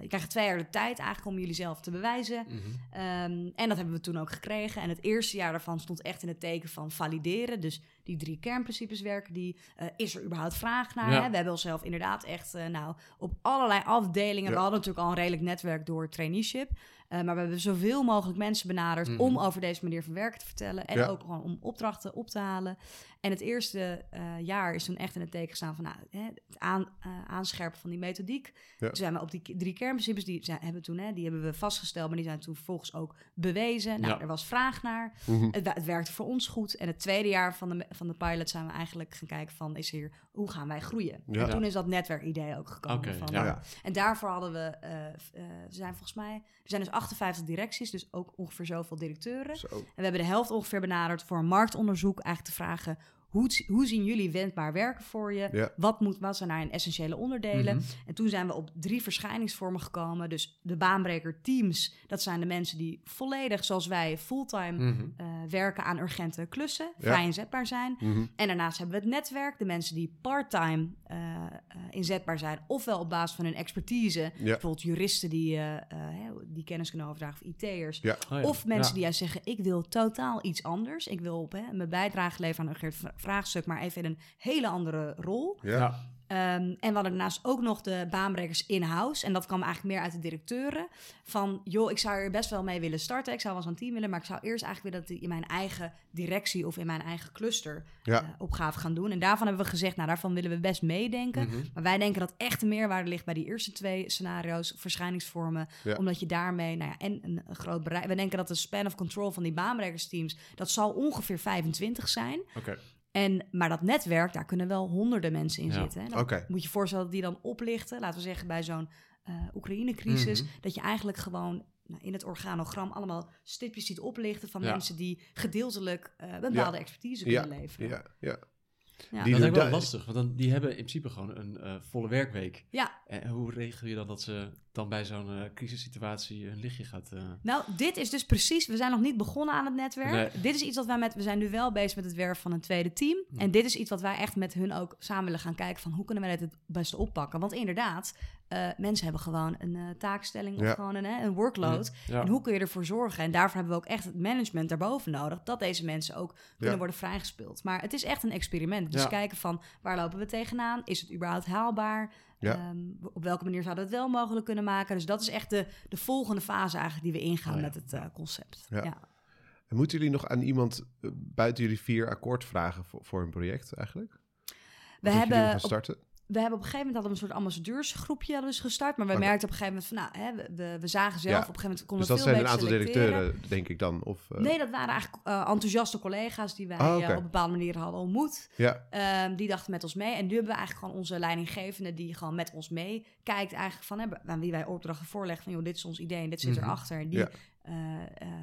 je krijgt twee jaar de tijd eigenlijk om jullie zelf te bewijzen... Mhm. Ehm, en dat hebben we toen ook gekregen. En het eerste jaar daarvan stond echt in het teken van valideren. Dus die drie kernprincipes werken die. Eh, is er überhaupt vraag naar? Ja. Hè? We hebben onszelf inderdaad echt eh, nou, op allerlei afdelingen. Ja. We hadden natuurlijk al een redelijk netwerk door traineeship. Eh, maar we hebben zoveel mogelijk mensen benaderd Mhm. om over deze manier van werken te vertellen. En Ja. ook gewoon om opdrachten op te halen. En het eerste eh, jaar is toen echt in het teken gestaan van nou, hè, het aan, eh, aanscherpen van die methodiek. Ja. Toen zijn we op die drie kernprincipes, die zijn, hebben, we toen, hè, die hebben we vastgesteld, maar die zijn toen vervolgens ook bewezen. Nou, Ja. er was vraag naar. mhm. Het, het werkte voor ons goed. En het tweede jaar van de, van de pilot zijn we eigenlijk gaan kijken van, is hier, hoe gaan wij groeien? Ja. En toen is dat netwerkidee ook gekomen. Van, ja. Ja. En daarvoor hadden we, eh, eh, er zijn volgens mij, er zijn dus 58 directies, dus ook ongeveer zoveel directeuren. Zo. En we hebben de helft ongeveer benaderd voor een marktonderzoek. Eigenlijk te vragen, hoe, hoe zien jullie wendbaar werken voor je? Ja. Wat, moet, wat zijn nou essentiële onderdelen? Mhm. En toen zijn we op drie verschijningsvormen gekomen. Dus de baanbreker teams, dat zijn de mensen die volledig, zoals wij, fulltime Mhm. eh, werken aan urgente klussen, Ja. vrij inzetbaar zijn. Mhm. En daarnaast hebben we het netwerk, de mensen die part-time eh, eh, inzetbaar zijn, ofwel op basis van hun expertise, Ja. bijvoorbeeld juristen die, eh, eh, hè, die kennis kunnen overdragen, of IT'ers. Ja. Oh ja. Of mensen Ja. die juist zeggen, ik wil totaal iets anders. Ik wil op, hè, mijn bijdrage leveren aan een vraagstuk, maar even in een hele andere rol. Ja. Ehm, en we hadden daarnaast ook nog de baanbrekers in-house. En dat kwam eigenlijk meer uit de directeuren. Van, joh, ik zou er best wel mee willen starten. Ik zou wel zo'n team willen, maar ik zou eerst eigenlijk willen dat die in mijn eigen directie of in mijn eigen cluster Ja. eh, opgave gaan doen. En daarvan hebben we gezegd, nou, daarvan willen we best meedenken. Mhm. Maar wij denken dat echt de meerwaarde ligt bij die eerste twee scenario's, verschijningsvormen. Ja. Omdat je daarmee, nou ja, en een, een groot bereik. We denken dat de span of control van die baanbrekersteams, dat zal ongeveer 25 zijn. Oké. En, maar dat netwerk, daar kunnen wel honderden mensen in Ja. zitten. Hè. Dan Oké. moet je je voorstellen dat die dan oplichten, laten we zeggen bij zo'n eh Oekraïne-crisis, Mhm. dat je eigenlijk gewoon nou, in het organogram allemaal stipjes ziet oplichten van Ja. mensen die gedeeltelijk eh, een bepaalde expertise Ja. kunnen leveren. Ja, ja. Ja. Die dat is doen wel lastig, want dan, die hebben in principe gewoon een eh, volle werkweek. Ja. En hoe regel je dan dat ze dan bij zo'n eh, crisissituatie een lichtje gaat... eh, Nou, dit is dus precies. We zijn nog niet begonnen aan het netwerk. Nee. Dit is iets wat wij met. We zijn nu wel bezig met het werven van een tweede team. En dit is iets wat wij echt met hun ook samen willen gaan kijken van hoe kunnen wij dit het beste oppakken. Want inderdaad, eh, mensen hebben gewoon een eh, taakstelling of Ja. gewoon een, hè, een workload. ja. En hoe kun je ervoor zorgen? En daarvoor hebben we ook echt het management daarboven nodig. Dat deze mensen ook kunnen Ja. worden vrijgespeeld. Maar het is echt een experiment. Dus Ja. kijken van waar lopen we tegenaan? Is het überhaupt haalbaar? Ja. Ehm, op welke manier zouden we het wel mogelijk kunnen maken? Dus dat is echt de, de volgende fase eigenlijk die we ingaan Oh ja. met het eh, concept. Ja. Ja. En moeten jullie nog aan iemand eh, buiten jullie vier akkoord vragen voor, voor een project eigenlijk? We hebben, op? We hebben op een gegeven moment hadden we een soort ambassadeursgroepje dus gestart. Maar we merkten op een gegeven moment van, nou, hè, we, we, we zagen zelf Ja. op een gegeven moment Dus konden dat we zijn veel een aantal beter selecteren. directeuren, denk ik dan? Of, eh, Nee, dat waren eigenlijk eh, enthousiaste collega's die wij Ah, eh, op een bepaalde manier hadden ontmoet. Ja, Ehm, die dachten met ons mee. En nu hebben we eigenlijk gewoon onze leidinggevende die gewoon met ons mee kijkt eigenlijk van hè, aan wie wij opdrachten voorleggen van joh, dit is ons idee en dit zit Mhm. erachter. En die Ja.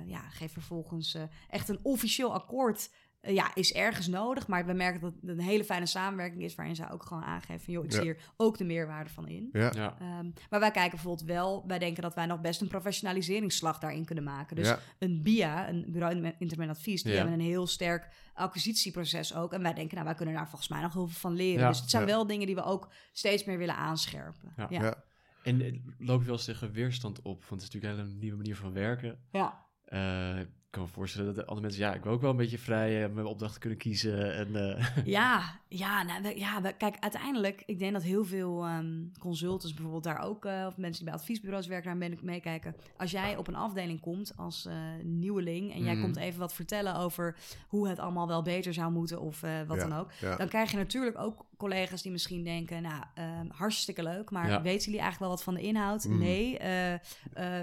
ja, geeft vervolgens echt een officieel akkoord. Eh, ja, is ergens nodig, maar we merken dat het een hele fijne samenwerking is waarin zij ook gewoon aangeven van joh, ik Ja. zie hier ook de meerwaarde van in. ja, ja. Ehm, maar wij kijken bijvoorbeeld wel, wij denken dat wij nog best een professionaliseringsslag daarin kunnen maken. Dus ja. een BIA, een bureau intermediaat advies, die Ja. hebben een heel sterk acquisitieproces ook. En wij denken, nou, wij kunnen daar volgens mij nog heel veel van leren. Ja. Dus het zijn Ja. wel dingen die we ook steeds meer willen aanscherpen. Ja. Ja. ja. En eh, loop je wel eens tegen weerstand op? Want het is natuurlijk een hele nieuwe manier van werken. Ja. Eh, kan me voorstellen dat de andere mensen... Ja, ik wil ook wel een beetje vrij eh, mijn opdrachten kunnen kiezen. En, eh, Ja, ja, nou, we- ja we- kijk, uiteindelijk, ik denk dat heel veel ehm, consultants bijvoorbeeld daar ook, eh, of mensen die bij adviesbureaus werken, daar ben ik meekijken. Als jij op een afdeling komt als nieuweling en jij Mhm. komt even wat vertellen over hoe het allemaal wel beter zou moeten of wat Ja, dan ook, ja. dan krijg je natuurlijk ook collega's die misschien denken, nou, ehm, hartstikke leuk, maar Ja. weten jullie eigenlijk wel wat van de inhoud? Mhm. Nee, eh, eh,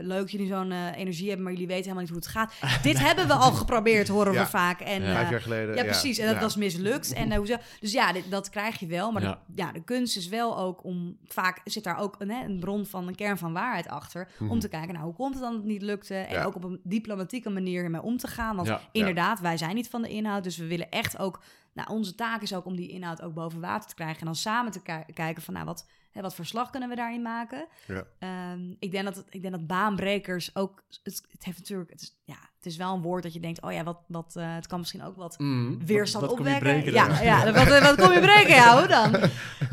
leuk dat jullie zo'n eh, energie hebben, maar jullie weten helemaal niet hoe het gaat. Dit hebben we al geprobeerd, horen Ja. we vaak. En, Ja. Vijf jaar geleden. ja, precies. En dat ja. was mislukt. En, hoezo? Dus ja, dit, dat krijg je wel. Maar Ja. de, ja, de kunst is wel ook om... Vaak zit daar ook een, hè, een bron van, een kern van waarheid achter. Mhm. Om te kijken, nou, hoe komt het dan dat het niet lukte? En Ja. ook op een diplomatieke manier ermee om te gaan. Want Ja. inderdaad, wij zijn niet van de inhoud. Dus we willen echt ook... Nou, onze taak is ook om die inhoud ook boven water te krijgen. En dan samen te ki- kijken van, nou, wat, hè, wat verslag kunnen we daarin maken? Ja. Ehm, ik, denk dat het, ik denk dat baanbrekers ook... Het, het heeft natuurlijk... Het is, ja, het is wel een woord dat je denkt... Oh ja, wat, wat, eh, het kan misschien ook wat mm, weerstand wat, wat opwekken. breken dan? ja, ja, wat, wat kom je breken? Ja, hoe dan?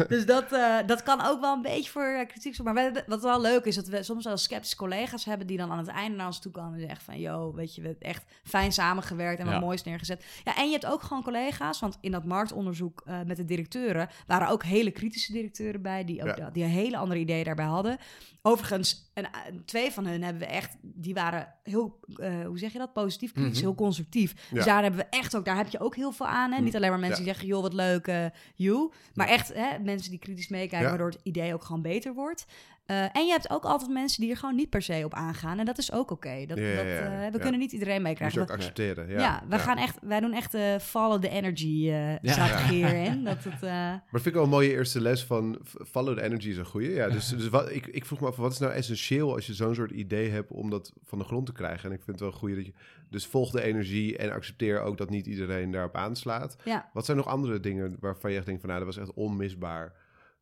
Dus dat, eh, dat kan ook wel een beetje voor eh, kritiek. Maar we- wat wel leuk is, dat we soms wel sceptische collega's hebben... die dan aan het einde naar ons toe komen en zeggen van... yo, weet je, we hebben echt fijn samengewerkt en wat Ja. moois neergezet. Ja, en je hebt ook gewoon collega's, want in dat marktonderzoek met de directeuren... waren ook hele kritische directeuren bij... die, ook, Ja. die een hele andere ideeën daarbij hadden. Overigens, en, eh, twee van hun hebben we echt... die waren heel, eh, hoe zeg je dat, positief kritisch, Mhm. heel constructief. Dus daar hebben we echt ook, daar heb je ook heel veel aan. Hè? Mm. Niet alleen maar mensen Ja. die zeggen, joh, wat leuk, eh you. Maar echt hè, mensen die kritisch meekijken, Ja. waardoor het idee ook gewoon beter wordt. Eh, en je hebt ook altijd mensen die er gewoon niet per se op aangaan. En dat is ook oké. Dat, Ja, ja, dat, ja, eh, we ja. kunnen niet iedereen Moet je meekrijgen. ook accepteren. ja, Ja, we Gaan echt, wij doen echt de follow the energy eh Ja. strategie hierin. Dat het, eh, Maar vind ik wel een mooie eerste les van follow the energy is een goeie. Ja, dus, dus wat, ik, ik vroeg me af, wat is nou essentieel als je zo'n soort idee hebt om dat van de grond te krijgen? En ik vind het wel goeie dat je, dus volg de energie en accepteer ook dat niet iedereen daarop aanslaat. ja. Wat zijn nog andere dingen waarvan je echt denkt van, nou, dat was echt onmisbaar.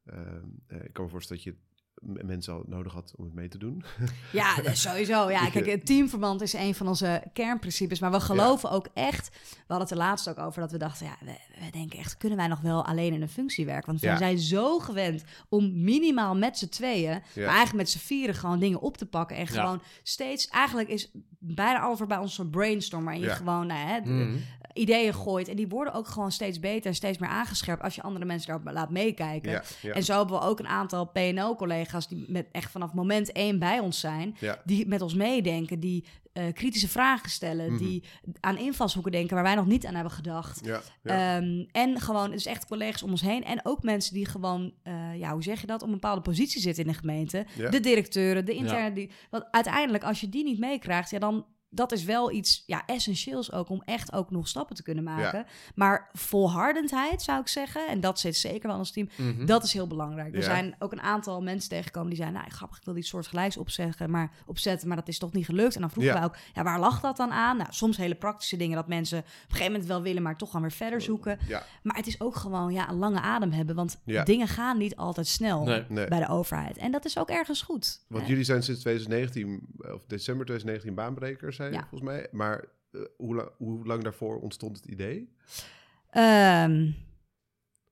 Ehm, eh, ik kan me voorstellen dat je mensen al nodig had om het mee te doen. Ja, sowieso. Ja, kijk, het teamverband is een van onze kernprincipes. Maar we geloven ook echt. We hadden het er laatst ook over dat we dachten, ja, we, we denken echt, kunnen wij nog wel alleen in een functie werken? Want we Ja. zijn zo gewend om minimaal met z'n tweeën, maar eigenlijk met z'n vieren gewoon dingen op te pakken. En Ja. gewoon steeds, eigenlijk is bijna over bij ons zo'n brainstorm, waarin je Ja. gewoon nou, hè, Mhm. ideeën gooit. En die worden ook gewoon steeds beter en steeds meer aangescherpt als je andere mensen daarop laat meekijken. Ja, ja. En zo hebben we ook een aantal PNO-collega's die met echt vanaf moment één bij ons zijn. Ja. Die met ons meedenken, die eh, kritische vragen stellen, Mhm. die aan invalshoeken denken waar wij nog niet aan hebben gedacht. Ja, ja. Ehm, en gewoon, dus echt collega's om ons heen. En ook mensen die gewoon, eh, ja, hoe zeg je dat, op een bepaalde positie zitten in de gemeente. Ja. De directeuren, de interne. Die, want uiteindelijk, als je die niet meekrijgt, ja, dan dat is wel iets ja, essentieels ook om echt ook nog stappen te kunnen maken. Maar volhardendheid zou ik zeggen, en dat zit zeker wel in ons team, Mhm. dat is heel belangrijk. Er zijn ook een aantal mensen tegengekomen die zeiden, nou grappig, ik wil iets soortgelijks opzeggen, maar, opzetten, maar dat is toch niet gelukt. En dan vroegen Ja. wij ook, ja, waar lag dat dan aan? Nou, soms hele praktische dingen dat mensen op een gegeven moment wel willen, maar toch gaan weer verder zoeken. ja. Maar het is ook gewoon ja, een lange adem hebben, want dingen gaan niet altijd snel Nee. Nee. bij de overheid. En dat is ook ergens goed. Want jullie zijn sinds 2019, of december 2019, baanbrekers, zei je, Ja. volgens mij. Maar eh, hoe, la- hoe lang daarvoor ontstond het idee? Ehm,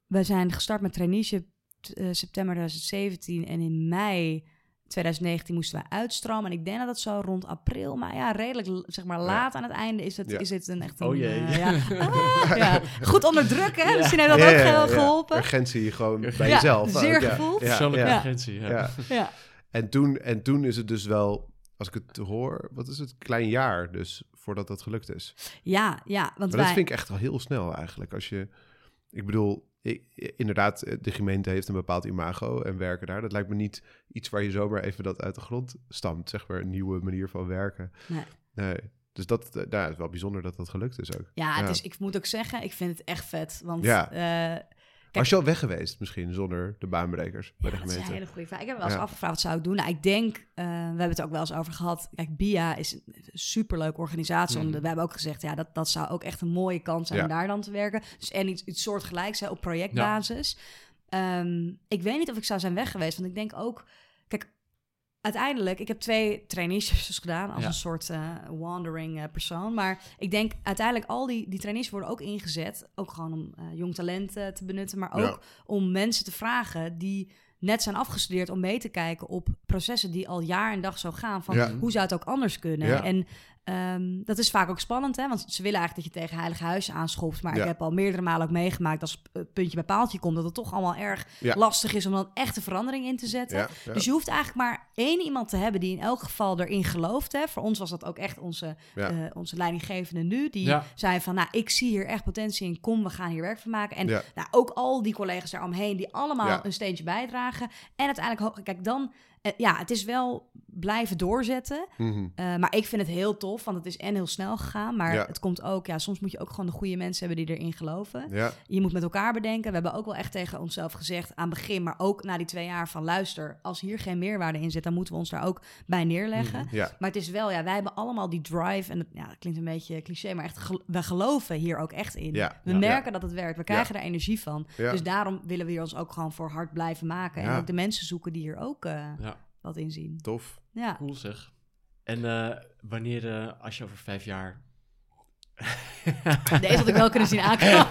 we zijn gestart met traineeship eh, september 2017 en in mei 2019 moesten we uitstromen. En ik denk dat het zo rond april, maar ja, redelijk zeg maar laat aan het einde is het, Ja. is het een echt Oh jee. eh, ja. Ah, ja. Goed onder druk, hè? Ja. Misschien heeft dat Ja, ook ja, ge- ja. geholpen. Urgentie gewoon bij Ja, jezelf. zeer ook, ja. gevoeld. Ja, Persoonlijke ja, urgentie, ja. ja. Ja. En, toen, en toen is het dus wel, als ik het hoor, wat is het, klein jaar dus, voordat dat gelukt is. ja, ja, want Maar wij... dat vind ik echt al heel snel eigenlijk. Als je, ik bedoel, ik- inderdaad, eh, de gemeente heeft een bepaald imago en werken daar. Dat lijkt me niet iets waar je zomaar even dat uit de grond stamt, zeg maar, een nieuwe manier van werken. Nee. Nee. Dus dat, eh, nou, is wel bijzonder dat dat gelukt is ook. Ja, is, ik moet ook zeggen, ik vind het echt vet. Want Ja. Was je al weg geweest misschien zonder de baanbrekers bij Ja, de dat is een gemeente? hele goede vraag. Ik heb wel eens Ja. afgevraagd wat zou ik doen. Nou, ik denk, eh, we hebben het ook wel eens over gehad. Kijk, BIA is een superleuke organisatie. De- we hebben ook gezegd, ja, dat, dat zou ook echt een mooie kans zijn Ja. om daar dan te werken. Dus en iets, iets soortgelijks hè, op projectbasis. Ehm, ik weet niet of ik zou zijn weg geweest, want ik denk ook... Uiteindelijk, ik heb twee traineeships gedaan als Ja. een soort eh, wandering eh, persoon. Maar ik denk uiteindelijk al die, die trainees worden ook ingezet. Ook gewoon om eh, jong talent te benutten, maar ook Ja. om mensen te vragen die net zijn afgestudeerd om mee te kijken op processen die al jaar en dag zo gaan. Van Ja. hoe zou het ook anders kunnen? Ja. En ehm, dat is vaak ook spannend, hè? want ze willen eigenlijk dat je tegen heilige huis aanschopt. Maar Ja. ik heb al meerdere malen ook meegemaakt als het puntje bij paaltje komt, dat het toch allemaal erg Ja. lastig is om dan echt de verandering in te zetten. Ja, ja. Dus je hoeft eigenlijk maar één iemand te hebben die in elk geval erin gelooft. Hè. Voor ons was dat ook echt onze, Ja. eh, onze leidinggevende nu. Die Ja. zei van, nou, ik zie hier echt potentie in. Kom, we gaan hier werk van maken. En Ja. nou, ook al die collega's daaromheen die allemaal Ja. een steentje bijdragen. En uiteindelijk, kijk, dan... eh, ja, het is wel blijven doorzetten. Mhm. Eh, maar ik vind het heel tof, want het is en heel snel gegaan. Maar Ja. het komt ook, ja, soms moet je ook gewoon de goede mensen hebben die erin geloven. ja. Je moet met elkaar bedenken. We hebben ook wel echt tegen onszelf gezegd aan het begin, maar ook na die twee jaar van luister, als hier geen meerwaarde in zit, dan moeten we ons daar ook bij neerleggen. ja. Maar het is wel, ja, wij hebben allemaal die drive en het, ja, dat klinkt een beetje cliché, maar echt, gel- we geloven hier ook echt in. Ja, we ja. merken dat het werkt. We krijgen er energie van. Ja. Dus daarom willen we hier ons ook gewoon voor hard blijven maken. En ook de mensen zoeken die hier ook eh, Ja, wat in zien. Tof. Ja. cool zeg. En eh, wanneer, eh, als je over vijf jaar... Deze had ik wel kunnen zien aankomen.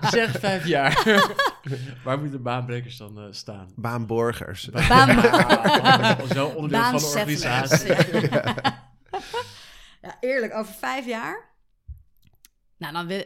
zeg vijf jaar. Waar moeten de baanbrekers dan eh, staan? Baanborgers. Baan- Zo onderdeel van de organisatie. Ja. Ja, eerlijk, over vijf jaar. Nou, dan wil,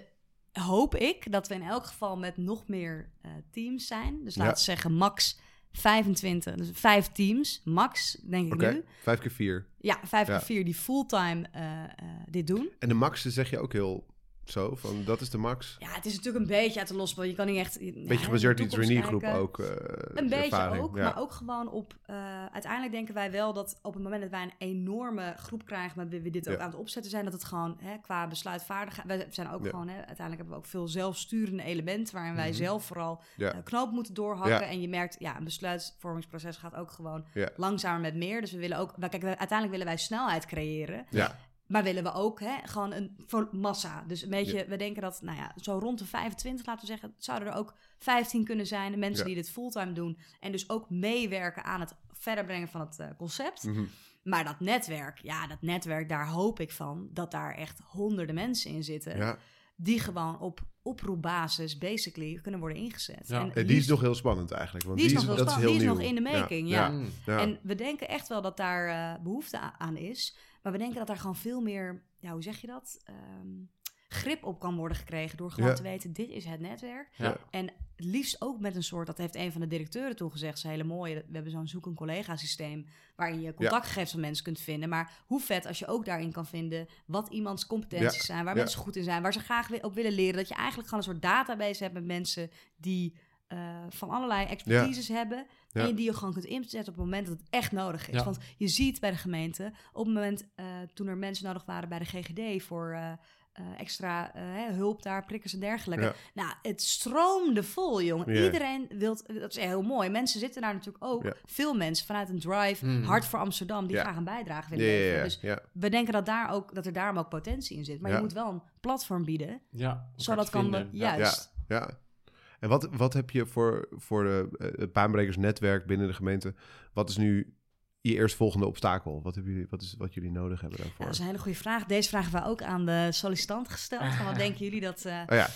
hoop ik dat we in elk geval met nog meer eh, teams zijn. Dus laten we zeggen max 25, dus vijf teams, max, denk ik nu. vijf keer vier. Ja, vijf Ja. keer vier die fulltime eh, eh, dit doen. En de max zeg je ook heel zo, van dat is de max. Ja, het is natuurlijk een beetje uit de losbal. Je kan niet echt... Beetje gebaseerd op die trainee-groep ook. eh, Een beetje ervaring. ook, Ja. maar ook gewoon op... eh, uiteindelijk denken wij wel dat op het moment dat wij een enorme groep krijgen... wie we dit ook aan het opzetten zijn... dat het gewoon hè, qua besluitvaardigheid... We zijn ook Ja. gewoon... Hè, uiteindelijk hebben we ook veel zelfsturende elementen... waarin wij Mhm. zelf vooral eh, knoop moeten doorhakken. En je merkt, ja, een besluitvormingsproces gaat ook gewoon langzamer met meer. Dus we willen ook... wij- Kijk, uiteindelijk willen wij snelheid creëren... Maar willen we ook hè, gewoon een voor massa. Dus een beetje, we denken dat, nou ja, zo rond de 25, laten we zeggen, zouden er ook 15 kunnen zijn. De mensen Ja. die dit fulltime doen. En dus ook meewerken aan het verder brengen van het eh, concept. Mhm. Maar dat netwerk, ja, dat netwerk, daar hoop ik van dat daar echt honderden mensen in zitten. ja. die gewoon op oproepbasis basically kunnen worden ingezet. Ja. En die is nog heel spannend eigenlijk. Want die is nog heel dat spannend. Die is nog nieuw. in de making, ja. Mm. ja. En we denken echt wel dat daar eh, behoefte aan is. Maar we denken dat daar gewoon veel meer, ja, hoe zeg je dat? Ehm, grip op kan worden gekregen door gewoon Ja. te weten, dit is het netwerk. Ja. En het liefst ook met een soort, dat heeft een van de directeuren toen gezegd, ze hele mooie, we hebben zo'n zoek een collega systeem waarin je contactgegevens van mensen kunt vinden. Maar hoe vet als je ook daarin kan vinden wat iemands competenties zijn, waar Ja. mensen goed in zijn, waar ze graag op willen leren. Dat je eigenlijk gewoon een soort database hebt met mensen die eh, van allerlei expertises hebben. Ja. En die je gewoon kunt inzetten op het moment dat het echt nodig is. Ja. Want je ziet bij de gemeente, op het moment eh, toen er mensen nodig waren bij de GGD voor eh, eh, extra hè, hulp daar, prikkers en dergelijke. Ja. Nou, het stroomde vol, jongen. Iedereen wil, dat is heel mooi. Mensen zitten daar natuurlijk ook, veel mensen vanuit een drive, Mhm. hart voor Amsterdam, die graag een bijdrage willen leveren. Dus we denken dat, daar ook, dat er daarom ook potentie in zit. Maar je moet wel een platform bieden, Ja, zodat kan juist. Ja. En wat, wat heb je voor, voor de, eh, het baanbrekersnetwerk binnen de gemeente? Wat is nu je eerstvolgende obstakel? Wat, hebben jullie, wat is wat jullie nodig hebben Ja, daarvoor? dat is een hele goede vraag. Deze vraag hebben we ook aan de sollicitant gesteld. Van wat denken jullie dat... eh, Oh ja,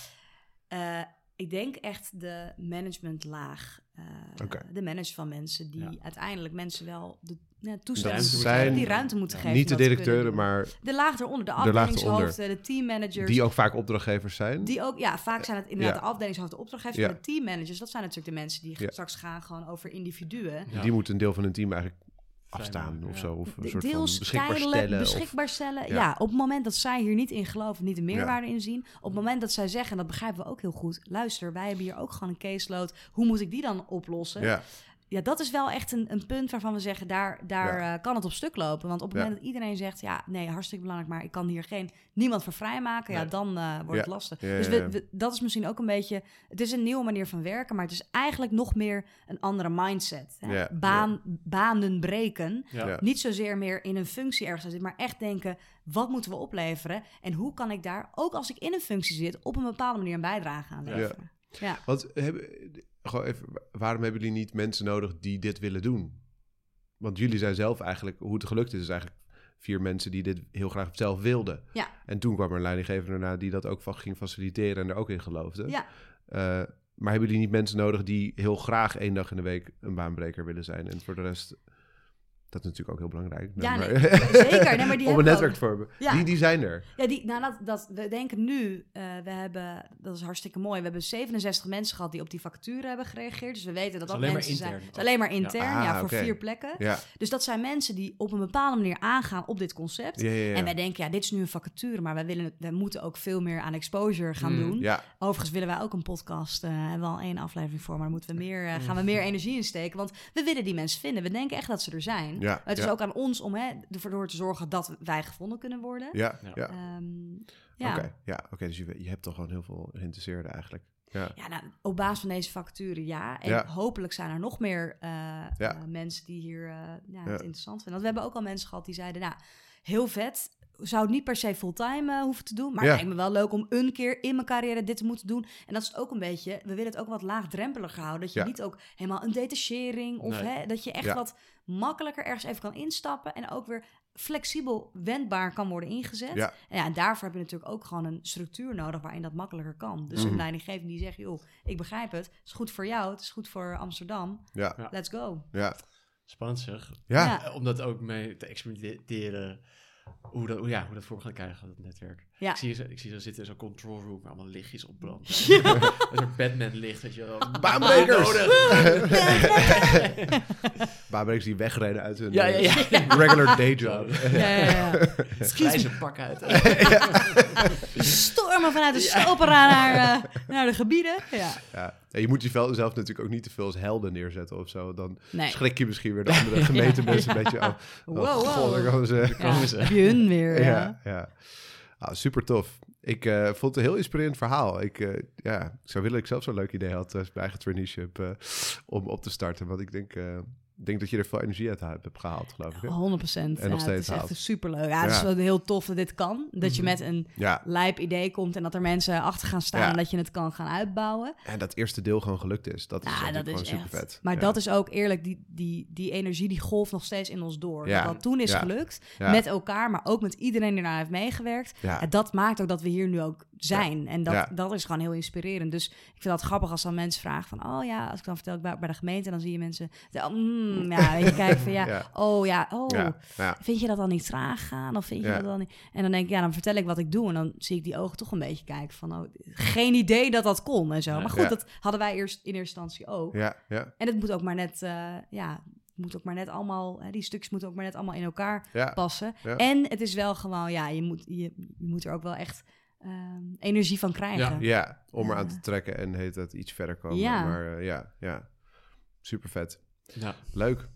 eh, ik denk echt de managementlaag. eh Oké. De manager van mensen die Ja. uiteindelijk mensen wel de ja, toestemming zijn- die ruimte moeten geven. niet de directeuren, maar De laag eronder, de afdelingshoofden, de teammanagers. die ook vaak opdrachtgevers zijn. Die ook, ja, vaak zijn het inderdaad Ja. de afdelingshoofden, de opdrachtgevers, Ja. maar de teammanagers, dat zijn natuurlijk de mensen die Ja. straks gaan gewoon over individuen. Ja. Die moeten een deel van hun team eigenlijk afstaan of ja. zo. Of een soort van Deels beschikbaar tijdelijk stellen. of- beschikbaar stellen. Ja. Ja. op het moment dat zij hier niet in geloven, niet de meerwaarde in zien. Op het moment dat zij zeggen, en dat begrijpen we ook heel goed. Luister, wij hebben hier ook gewoon een caseload. Hoe moet ik die dan oplossen? ja, Ja, dat is wel echt een, een punt waarvan we zeggen, daar, daar Ja. eh, kan het op stuk lopen. Want op het Ja. moment dat iedereen zegt, ja, nee, hartstikke belangrijk, maar ik kan hier geen niemand voor vrijmaken, ja, dan eh, wordt Ja. het lastig. Dus we, we- dat is misschien ook een beetje, het is een nieuwe manier van werken, maar het is eigenlijk nog meer een andere mindset. Hè? Ja, Baan, Banen breken. Ja. Ja. Niet zozeer meer in een functie ergens zitten, maar echt denken: wat moeten we opleveren? En hoe kan ik daar, ook als ik in een functie zit, op een bepaalde manier een bijdrage aan Ja. leveren? Ja. Want hebben, gewoon even, waarom hebben jullie niet mensen nodig die dit willen doen? Want jullie zijn zelf eigenlijk, hoe het gelukt is, is eigenlijk vier mensen die dit heel graag zelf wilden. Ja. En toen kwam er een leidinggever daarna die dat ook van ging faciliteren en er ook in geloofde. Ja. Eh, maar hebben jullie niet mensen nodig die heel graag één dag in de week een baanbreker willen zijn? En voor de rest, dat is natuurlijk ook heel belangrijk. Ja, maar- nee, zeker. Nee, maar die Om een hebben we netwerk te vormen. Ja. Die, die zijn er. Ja, die, nou, dat, dat, we denken nu, eh, we hebben, dat is hartstikke mooi, we hebben 67 mensen gehad die op die vacature hebben gereageerd. Dus we weten dat dat alleen maar mensen zijn. intern Het is alleen maar Ja. intern, Ah, ja, voor oké. vier plekken. Ja, Dus dat zijn mensen die op een bepaalde manier aangaan op dit concept. ja, ja. ja. En wij denken, ja, dit is nu een vacature, maar wij, willen, het- wij moeten ook veel meer aan exposure gaan Mm, doen. ja, Overigens willen wij ook een podcast, eh hebben we al één aflevering voor, maar moeten we meer, Mm. eh, gaan we meer energie in steken. Want we willen die mensen vinden. We denken echt dat ze er zijn. Ja. Het is ja. ook aan ons om hè, ervoor te zorgen dat wij gevonden kunnen worden. Ja, Ja. Ehm, ja. Oké, ja, oké, dus je, je hebt toch gewoon heel veel geïnteresseerden eigenlijk. Ja, Ja, nou, op basis van deze vacature ja. En Ja. hopelijk zijn er nog meer eh, Ja. eh, mensen die hier eh, ja, Ja. het interessant vinden. Want we hebben ook al mensen gehad die zeiden, nou, heel vet. Zou het niet per se fulltime hoeven te doen. Maar Ja. het lijkt me wel leuk om een keer in mijn carrière dit te moeten doen. En dat is het ook een beetje. We willen het ook wat laagdrempeliger houden. Dat je Ja. niet ook helemaal een detachering. Of Nee. hè, dat je echt Ja. wat makkelijker ergens even kan instappen. En ook weer flexibel wendbaar kan worden ingezet. Ja. En, ja, en daarvoor heb je natuurlijk ook gewoon een structuur nodig waarin dat makkelijker kan. Dus Mhm. een leidinggevende die zegt, joh, ik begrijp het. Het is goed voor jou, het is goed voor Amsterdam. ja. Let's go. ja. Spannend zeg. Ja, Ja. Eh, Om dat ook mee te experimenteren. Hoe dat, hoe- ja, hoe dat vorm gaat krijgen, dat netwerk. Ja. Ik, zie, ze- ik zie er zitten in zo'n control room waar allemaal lichtjes op branden. Ja. Een soort Batman licht, weet je wel. Baanbrekers! Nodig. Baanbrekers die wegrijden uit hun Ja, ja, ja. eh, regular day job. Ja, ja, ja. Pak uit. Stormen vanuit de stopera naar, eh, naar de gebieden. Ja. Ja. Je moet jezelf zelf natuurlijk ook niet te veel als helden neerzetten of zo. Dan Nee. schrik je misschien weer de andere gemeentemensen een beetje af. Wow, oh, wow. god, daar komen ze. Ja, komen ze. heb je hun weer. Ja. Ja, ja. Ah, super tof. Ik eh, vond het een heel inspirerend verhaal. Ik, eh, ja, ik zou willen dat ik zelf zo'n leuk idee had als mijn eigen traineeship eh, om op te starten. Want ik denk, eh, ik denk dat je er veel energie uit hebt gehaald, geloof ik. Hè? 100 procent. En nog ja, steeds het is haalt. echt superleuk. Ja, het is Ja. wel heel tof dat dit kan. Dat je Mhm. met een Ja, lijp idee komt en dat er mensen achter gaan staan en dat je het kan gaan uitbouwen. en dat eerste deel gewoon gelukt is. Dat is Ja, dat is super vet. Maar dat is ook eerlijk, die, die, die energie die golft nog steeds in ons door. Ja. Dat dat toen is gelukt, met elkaar, maar ook met iedereen die ernaar heeft meegewerkt. Ja. En dat maakt ook dat we hier nu ook zijn. En dat, dat is gewoon heel inspirerend. Dus ik vind dat grappig als dan mensen vragen van... oh ja, als ik dan vertel ik bij, bij de gemeente... dan zie je mensen... Mm, ja, weet je kijken van ja, Ja. oh ja, oh... Ja, ja. Vind je dat dan niet traag gaan? Of vind je Ja. dat dan niet? En dan denk ik, ja, dan vertel ik wat ik doe. En dan zie ik die ogen toch een beetje kijken van... Oh, geen idee dat dat kon en zo. Ja. Maar goed, Ja. dat hadden wij eerst in eerste instantie ook. ja, ja, En het moet ook maar net... eh, ja, het moet ook maar net allemaal... Hè, die stukjes moeten ook maar net allemaal in elkaar ja. passen. Ja. En het is wel gewoon... Ja, je moet, je, je moet er ook wel echt ehm, energie van krijgen. Ja, om eraan Ja. te trekken en heet het iets verder komen. Ja. Maar eh, ja, ja. Super vet. Ja. Leuk.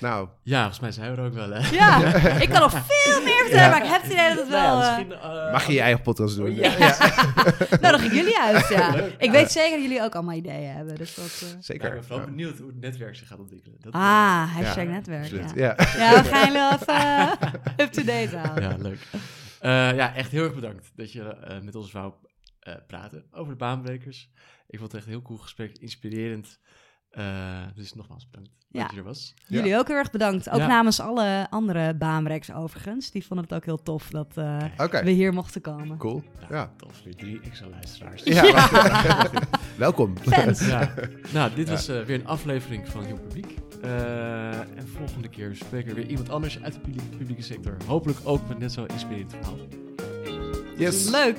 Nou, ja, volgens mij zijn we er ook wel, hè? Ja, ik kan nog veel meer vertellen, Ja. maar ik heb het idee dat het Nou ja, wel... eh, misschien, eh, mag je je eigen podcast doen? Ja. nou, dan ik jullie uit, ja. Leuk. Ik weet zeker dat jullie ook allemaal ideeën hebben. Dus dat, eh, Ik Zeker. ben vooral Ja. benieuwd hoe het netwerk zich gaat ontwikkelen. Dat, eh, Ah, hashtag Ja, netwerk. Ja. Ja. ja, we gaan jullie wel even eh, up-to-date houden. Ja, leuk. Eh, ja, echt heel erg bedankt dat je eh, met ons wou eh, praten over de baanbrekers. Ik vond het echt een heel cool gesprek, inspirerend. Eh, dus nogmaals bedankt Ja. dat je er was. Jullie ook heel erg bedankt. Ook Ja. namens alle andere baanbreeks overigens. Die vonden het ook heel tof dat eh, we hier mochten komen. cool. Ja. Tof, weer drie extra luisteraars. Ja. Welkom. Fans. Ja. Nou, dit Ja. was eh, weer een aflevering van Jong Publiek. Eh, en volgende keer spreken we weer iemand anders uit de publieke, publieke sector. Hopelijk ook met net zo inspirerend verhaal. Yes. Leuk.